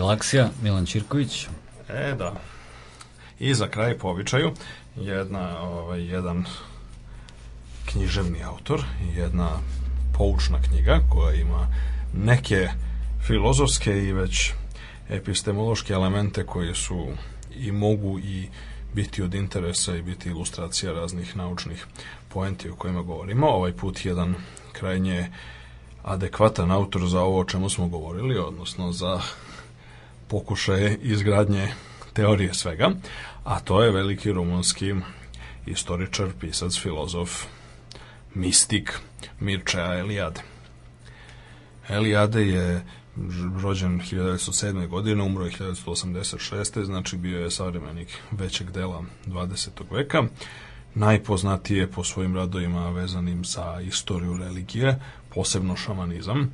Galaksija, Milan Čirković. E, da. I za kraj po običaju, jedna, ovaj, jedan književni autor, jedna poučna knjiga koja ima neke filozofske i već epistemološke elemente koji su i mogu i biti od interesa i biti ilustracija raznih naučnih poenti o kojima govorimo. Ovaj put jedan krajnje adekvatan autor za ovo o čemu smo govorili, odnosno za pokušaje izgradnje teorije svega, a to je veliki rumunski istoričar, pisac, filozof, mistik Mircea Eliade. Eliade je rođen 1907. godine, umro je 1986. znači bio je savremenik većeg dela 20. veka. Najpoznatije po svojim radovima vezanim za istoriju religije, posebno šamanizam,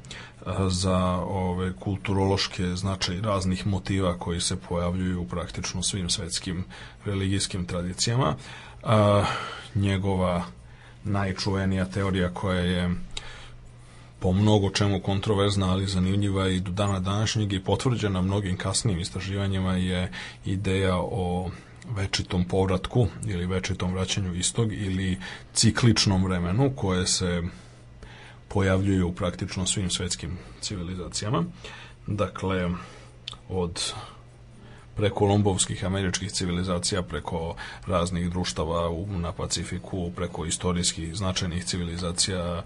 za ove kulturološke značaj raznih motiva koji se pojavljuju u praktično svim svetskim religijskim tradicijama. A, njegova najčuvenija teorija koja je po mnogo čemu kontroverzna, ali zanimljiva i do dana današnjeg i potvrđena mnogim kasnijim istraživanjima je ideja o večitom povratku ili večitom vraćanju istog ili cikličnom vremenu koje se pojavljuje u praktično svim svetskim civilizacijama. Dakle, od prekolombovskih američkih civilizacija, preko raznih društava na Pacifiku, preko istorijskih značajnih civilizacija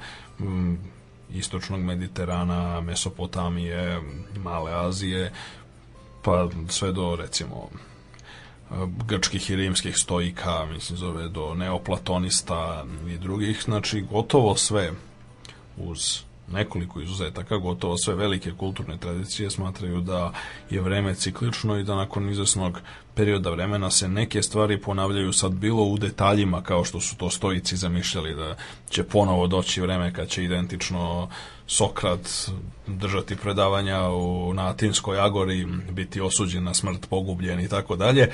istočnog Mediterana, Mesopotamije, Male Azije, pa sve do recimo grčkih i rimskih stoika, mislim zove do neoplatonista i drugih, znači gotovo sve uz nekoliko izuzetaka, gotovo sve velike kulturne tradicije smatraju da je vreme ciklično i da nakon izvesnog perioda vremena se neke stvari ponavljaju sad bilo u detaljima kao što su to stoici zamišljali da će ponovo doći vreme kad će identično Sokrat držati predavanja u, na Atinskoj agori, biti osuđen na smrt, pogubljen i tako dalje,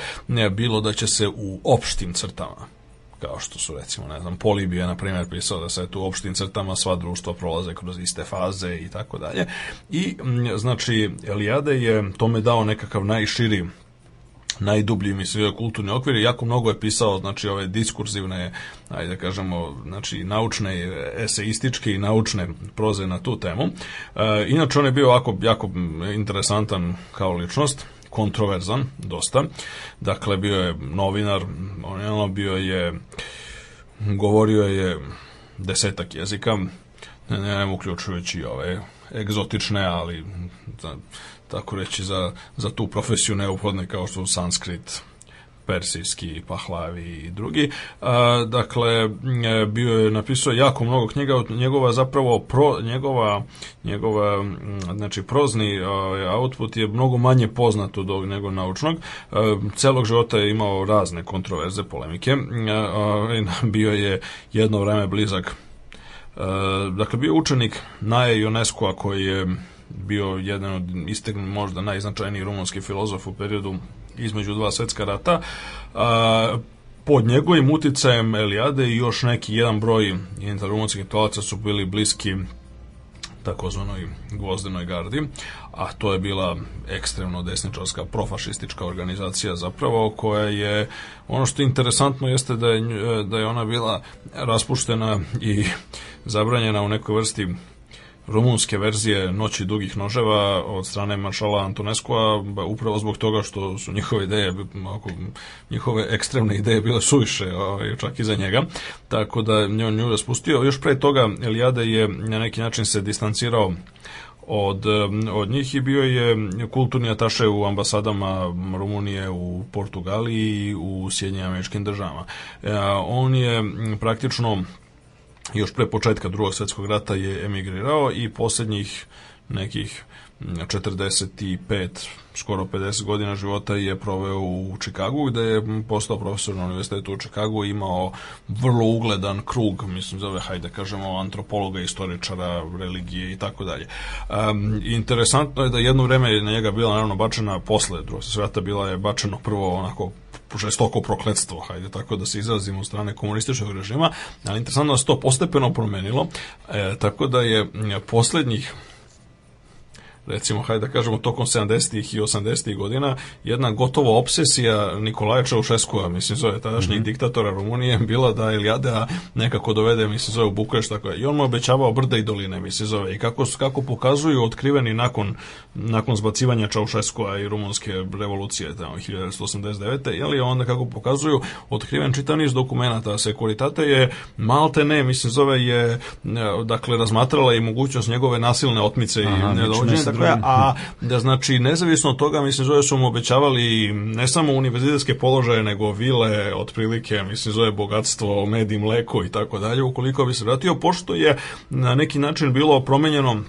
bilo da će se u opštim crtama kao što su recimo, ne znam, Polibija, na primjer, pisao da se tu u opštim crtama sva društva prolaze kroz iste faze i tako dalje. I, znači, Elijade je tome dao nekakav najširi najdublji mislim kulturni okvir jako mnogo je pisao znači ove diskurzivne ajde da kažemo znači naučne eseističke i naučne proze na tu temu. E, inače on je bio jako jako interesantan kao ličnost kontroverzan dosta. Dakle, bio je novinar, on bio je, govorio je desetak jezika, ne, ne, uključujući ove egzotične, ali za, tako reći za, za tu profesiju neophodne kao što su sanskrit, persijski, Pahlavi i drugi. Dakle, e, bio je napisao jako mnogo knjiga, njegova zapravo pro, njegova, njegova znači prozni output je mnogo manje poznat od ovog nego naučnog. A, celog života je imao razne kontroverze, polemike. A, bio je jedno vreme blizak E, dakle, bio učenik Naje Ionesco-a koji je bio jedan od istek možda najznačajnijih rumunskih filozofa u periodu između dva svetska rata. A, pod njegovim uticajem Elijade i još neki jedan broj rumunskih intelektualaca su bili bliski takozvanoj gvozdenoj gardi, a to je bila ekstremno desničarska profašistička organizacija zapravo koja je ono što je interesantno jeste da je da je ona bila raspuštena i zabranjena u nekoj vrsti rumunske verzije Noći dugih noževa od strane maršala Antoneskoa upravo zbog toga što su njihove ideje njihove ekstremne ideje bile suviše ovaj, čak i za njega tako da nju, nju je spustio još pre toga Elijade je na neki način se distancirao od, od njih i bio je kulturni ataše u ambasadama Rumunije u Portugaliji i u Sjedinjenim američkim državama. E, on je praktično još pre početka drugog svetskog rata je emigrirao i poslednjih nekih 45, skoro 50 godina života je proveo u Čikagu, gde je postao profesor na univerzitetu u Čikagu i imao vrlo ugledan krug, mislim zove, hajde kažemo, antropologa, istoričara, religije i tako dalje. Interesantno je da jedno vreme je na njega bila naravno bačena posle drugog sveta, bila je bačeno prvo onako žestoko prokletstvo, hajde tako da se izrazimo od strane komunističkog režima, ali interesantno da se to postepeno promenilo, e, tako da je poslednjih recimo, hajde da kažemo, tokom 70. i 80. godina, jedna gotovo obsesija Nikolaja Čaušeskova, mislim, zove tadašnjih mm -hmm. diktatora Rumunije, bila da Ilijadea nekako dovede, mislim, zove u Bukareš, tako je. I on mu obećavao brda i doline, mislim, zove. I kako, kako pokazuju otkriveni nakon, nakon zbacivanja Čaušeskova i rumunske revolucije, tamo, 1989. Jeli, onda kako pokazuju otkriven čitav niz dokumenta. Sekuritate je malte ne, mislim, zove je, dakle, razmatrala i mogućnost njegove nasilne otmice Aha, i nedovođenja, dakle, a da znači nezavisno od toga mislim zove su mu obećavali ne samo univerzitetske položaje nego vile otprilike mislim zove bogatstvo med i mleko i tako dalje ukoliko bi se vratio pošto je na neki način bilo promenjeno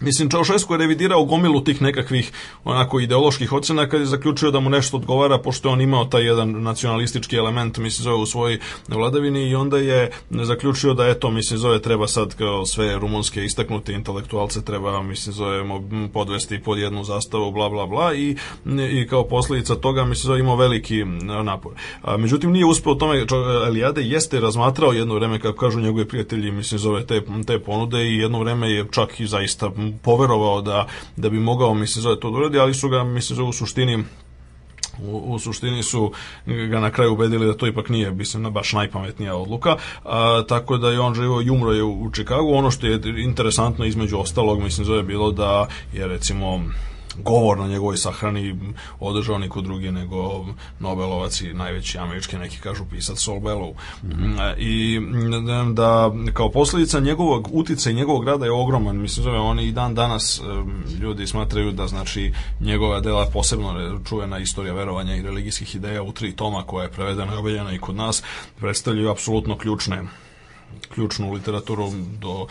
Mislim, Čaušesku je revidirao gomilu tih nekakvih onako ideoloških ocena kad je zaključio da mu nešto odgovara, pošto je on imao taj jedan nacionalistički element, mislim, zove u svojoj vladavini i onda je zaključio da eto, mislim, zove treba sad kao sve rumunske istaknute intelektualce treba, mislim, zove podvesti pod jednu zastavu, bla, bla, bla i, i kao posljedica toga, mislim, zove imao veliki napor. A, međutim, nije uspeo tome, Elijade jeste razmatrao jedno vreme, kako kažu njegovi prijatelji, mislim, zove te, te ponude i jedno vreme je čak i zaista poverovao da, da bi mogao, mislim, zove to da uradi, ali su ga, mislim, zove u suštini u, u suštini su ga na kraju ubedili da to ipak nije mislim baš najpametnija odluka a, tako da je on živo i umro je u, u Čikagu. Ono što je interesantno između ostalog mislim zove bilo da je recimo govor na njegovoj sahrani održao niko drugi nego Nobelovac i najveći američki neki kažu pisac Sol Bellow. Mm -hmm. I da kao posljedica njegovog utica i njegovog rada je ogroman. Mislim zove oni i dan danas ljudi smatraju da znači njegova dela posebno čuvena istorija verovanja i religijskih ideja u tri toma koja je prevedena i objavljena i kod nas predstavljaju apsolutno ključne ključnu literaturu do,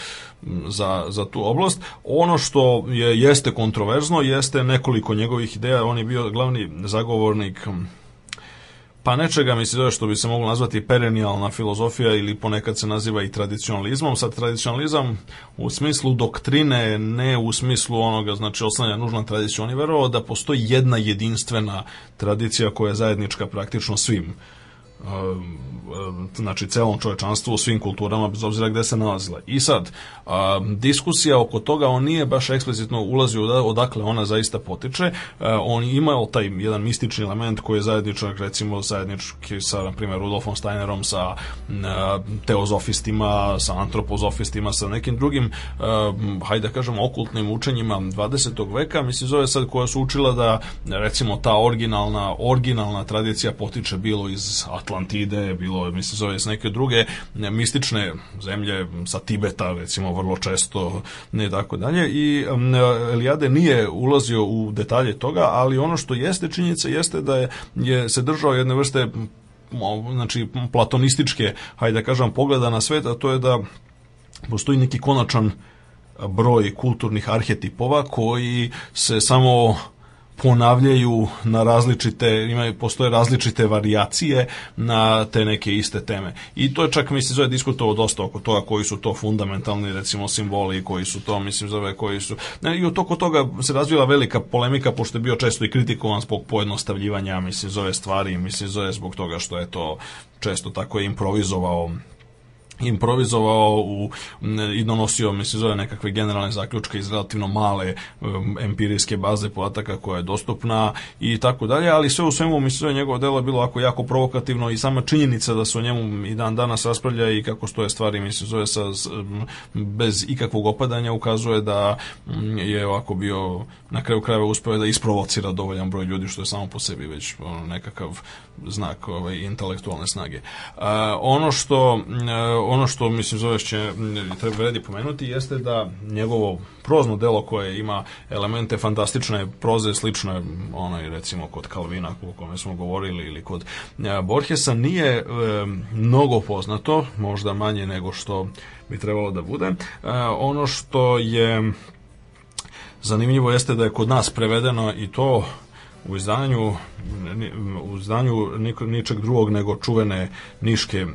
za, za tu oblast. Ono što je jeste kontroverzno jeste nekoliko njegovih ideja. On je bio glavni zagovornik pa nečega mi se zove što bi se moglo nazvati perenijalna filozofija ili ponekad se naziva i tradicionalizmom. Sad tradicionalizam u smislu doktrine, ne u smislu onoga, znači oslanja nužna tradicija. On je verovao da postoji jedna jedinstvena tradicija koja je zajednička praktično svim znači celom čovečanstvu u svim kulturama bez obzira gde se nalazila. I sad, a, diskusija oko toga, on nije baš eksplicitno ulazio odakle ona zaista potiče, a, on imao taj jedan mistični element koji je zajedničak, recimo zajednički sa, na primjer, Rudolfom Steinerom, sa teozofistima, sa antropozofistima, sa nekim drugim, hajde da kažemo, okultnim učenjima 20. veka, mislim zove sad koja su učila da, recimo, ta originalna, originalna tradicija potiče bilo iz Atlantide, bilo mislim zove s neke druge ne, mistične zemlje sa Tibeta recimo vrlo često ne tako dalje. I Eliade nije ulazio u detalje toga, ali ono što jeste činjenica jeste da je, je se držao jedne vrste znači platonističke, hajde da kažem, pogleda na svet, a to je da postoji neki konačan broj kulturnih arhetipova koji se samo ponavljaju na različite, imaju, postoje različite varijacije na te neke iste teme. I to je čak, mislim, zove diskutovao dosta oko toga koji su to fundamentalni, recimo, simboli koji su to, mislim, zove koji su... Ne, I oko toga se razvila velika polemika, pošto je bio često i kritikovan zbog pojednostavljivanja, mislim, zove stvari, mislim, zove zbog toga što je to često tako improvizovao improvizovao u, i donosio, mislim, zove nekakve generalne zaključke iz relativno male um, empirijske baze podataka koja je dostupna i tako dalje, ali sve u svemu, mislim, zove njegovo delo je bilo ako jako provokativno i sama činjenica da se o njemu i dan danas raspravlja i kako stoje stvari, mislim, zove sa, s, bez ikakvog opadanja ukazuje da je ovako bio na kraju krajeva uspeo da isprovocira dovoljan broj ljudi, što je samo po sebi već ono, nekakav znak ovaj, intelektualne snage. A, ono što ono što mislim zoveš će treba vredi pomenuti jeste da njegovo prozno delo koje ima elemente fantastične proze slične onaj recimo kod Kalvina o kome smo govorili ili kod Borgesa nije e, mnogo poznato, možda manje nego što bi trebalo da bude. E, ono što je zanimljivo jeste da je kod nas prevedeno i to u izdanju u izdanju ničeg drugog nego čuvene Niške e,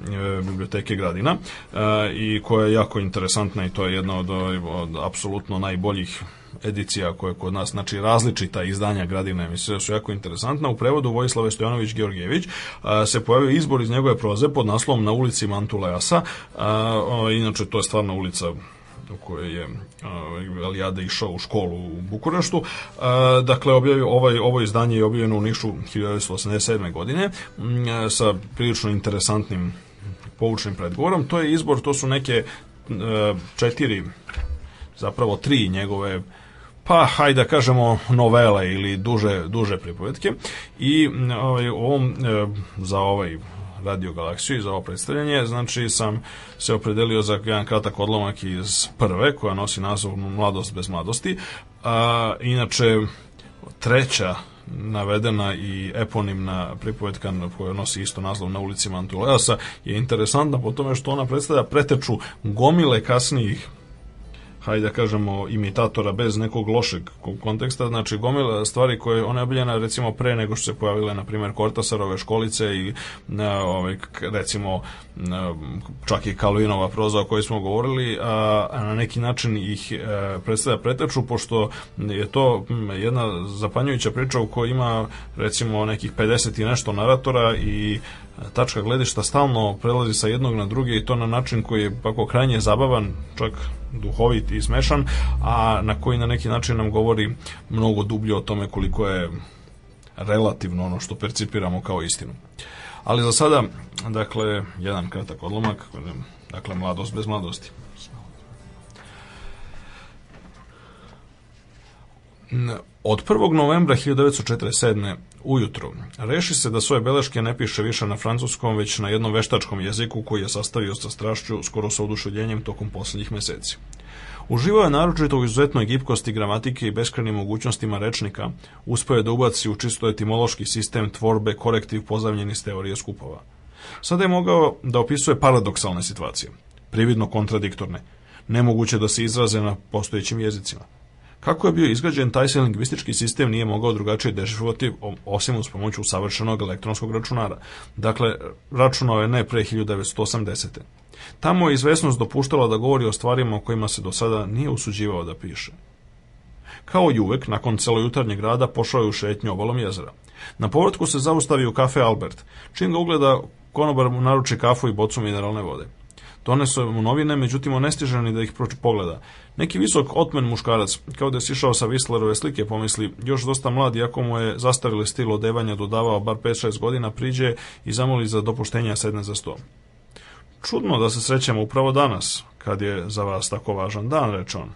biblioteke Gradina e, i koja je jako interesantna i to je jedna od, od apsolutno najboljih edicija koje kod nas, znači različita izdanja Gradine, mislim da su jako interesantna. U prevodu Vojislave Stojanović Georgijević se pojavio izbor iz njegove proze pod naslovom Na ulici Mantulejasa. Inače, to je stvarno ulica u kojoj je Alijade išao u školu u Bukureštu. Dakle, objavio, ovaj, ovo izdanje je objavljeno u Nišu 1987. godine sa prilično interesantnim poučnim predgovorom. To je izbor, to su neke četiri, zapravo tri njegove pa hajde da kažemo novele ili duže duže pripovetke i ovaj ovom za ovaj Radio Galaksiju i za ovo predstavljanje, znači sam se opredelio za jedan kratak odlomak iz prve, koja nosi naziv Mladost bez mladosti. A, inače, treća navedena i eponimna pripovetka koja nosi isto naslov na ulici Mantuleasa je interesantna po tome što ona predstavlja preteču gomile kasnijih hajde da kažemo, imitatora bez nekog lošeg konteksta, znači gomila stvari koje ona je objavljena recimo pre nego što se pojavile, na primjer, Kortasarove školice i na, ovaj, recimo na, čak i Kalvinova proza o kojoj smo govorili, a, a na neki način ih e, predstavlja preteču, pošto je to jedna zapanjujuća priča u kojoj ima recimo nekih 50 i nešto naratora i tačka gledišta stalno prelazi sa jednog na drugi i to na način koji je pako krajnje zabavan, čak duhovit i smešan, a na koji na neki način nam govori mnogo dublje o tome koliko je relativno ono što percipiramo kao istinu. Ali za sada, dakle, jedan kratak odlomak, dakle, mladost bez mladosti. Od 1. novembra 1947 ujutru. Reši se da svoje beleške ne piše više na francuskom, već na jednom veštačkom jeziku koji je sastavio sa strašću, skoro sa oduševljenjem tokom poslednjih meseci. Uživao je naročito u izuzetnoj gipkosti gramatike i beskrajnim mogućnostima rečnika, uspeo je da ubaci u čisto etimološki sistem tvorbe korektiv pozavljen iz teorije skupova. Sada je mogao da opisuje paradoksalne situacije, prividno kontradiktorne, nemoguće da se izraze na postojećim jezicima. Kako je bio izgrađen, taj se lingvistički sistem nije mogao drugačije dešifrovati osim uz pomoću savršenog elektronskog računara. Dakle, računao je ne pre 1980. Tamo je izvesnost dopuštala da govori o stvarima o kojima se do sada nije usuđivao da piše. Kao i uvek, nakon celojutarnjeg rada pošao je u šetnju obalom jezera. Na povratku se zaustavi u kafe Albert, čim ga ugleda konobar mu naruči kafu i bocu mineralne vode. Donesu mu novine, međutim on ne stiže ni da ih pogleda. Neki visok otmen muškarac, kao da je sišao sa Whistlerove slike, pomisli, još dosta mlad, iako mu je zastarili stil odevanja dodavao bar 5-6 godina, priđe i zamoli za dopuštenja sedne za sto. Čudno da se srećemo upravo danas, kad je za vas tako važan dan, reče on.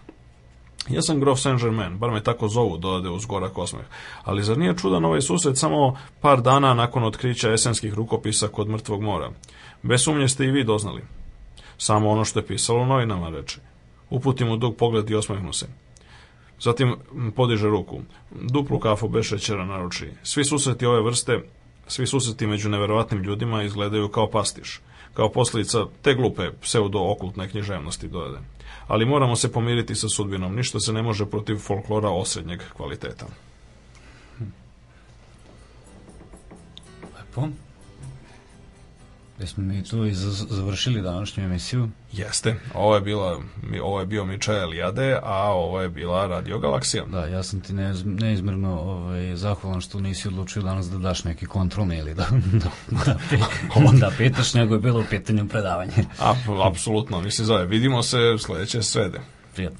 Ja sam grof Saint-Germain, bar me tako zovu, dodade uz gorak osmeh. Ali zar nije čudan ovaj susret samo par dana nakon otkrića esenskih rukopisa kod mrtvog mora? Bez sumnje ste i vi doznali. Samo ono što je pisalo u novinama, reče. Uputi mu dug pogled i osmehnu se. Zatim podiže ruku. Duplu kafu bez šećera naruči. Svi susreti ove vrste, svi susreti među neverovatnim ljudima izgledaju kao pastiš. Kao posljedica te glupe pseudo-okultne književnosti dodade. Ali moramo se pomiriti sa sudbinom. Ništa se ne može protiv folklora osrednjeg kvaliteta. Lepo. Jesmo mi tu i završili današnju emisiju. Jeste. Ovo je, bila, ovo je bio Mičael Jade, a ovo je bila Radio Galaksija. Da, ja sam ti neiz- neizmjerno ovaj, zahvalan što nisi odlučio danas da daš neki kontrolni ili da, da, da, pe- da pitaš, nego je bilo u pitanju predavanje. A, apsolutno, mislim zove. Vidimo se sledeće srede. Prijetno.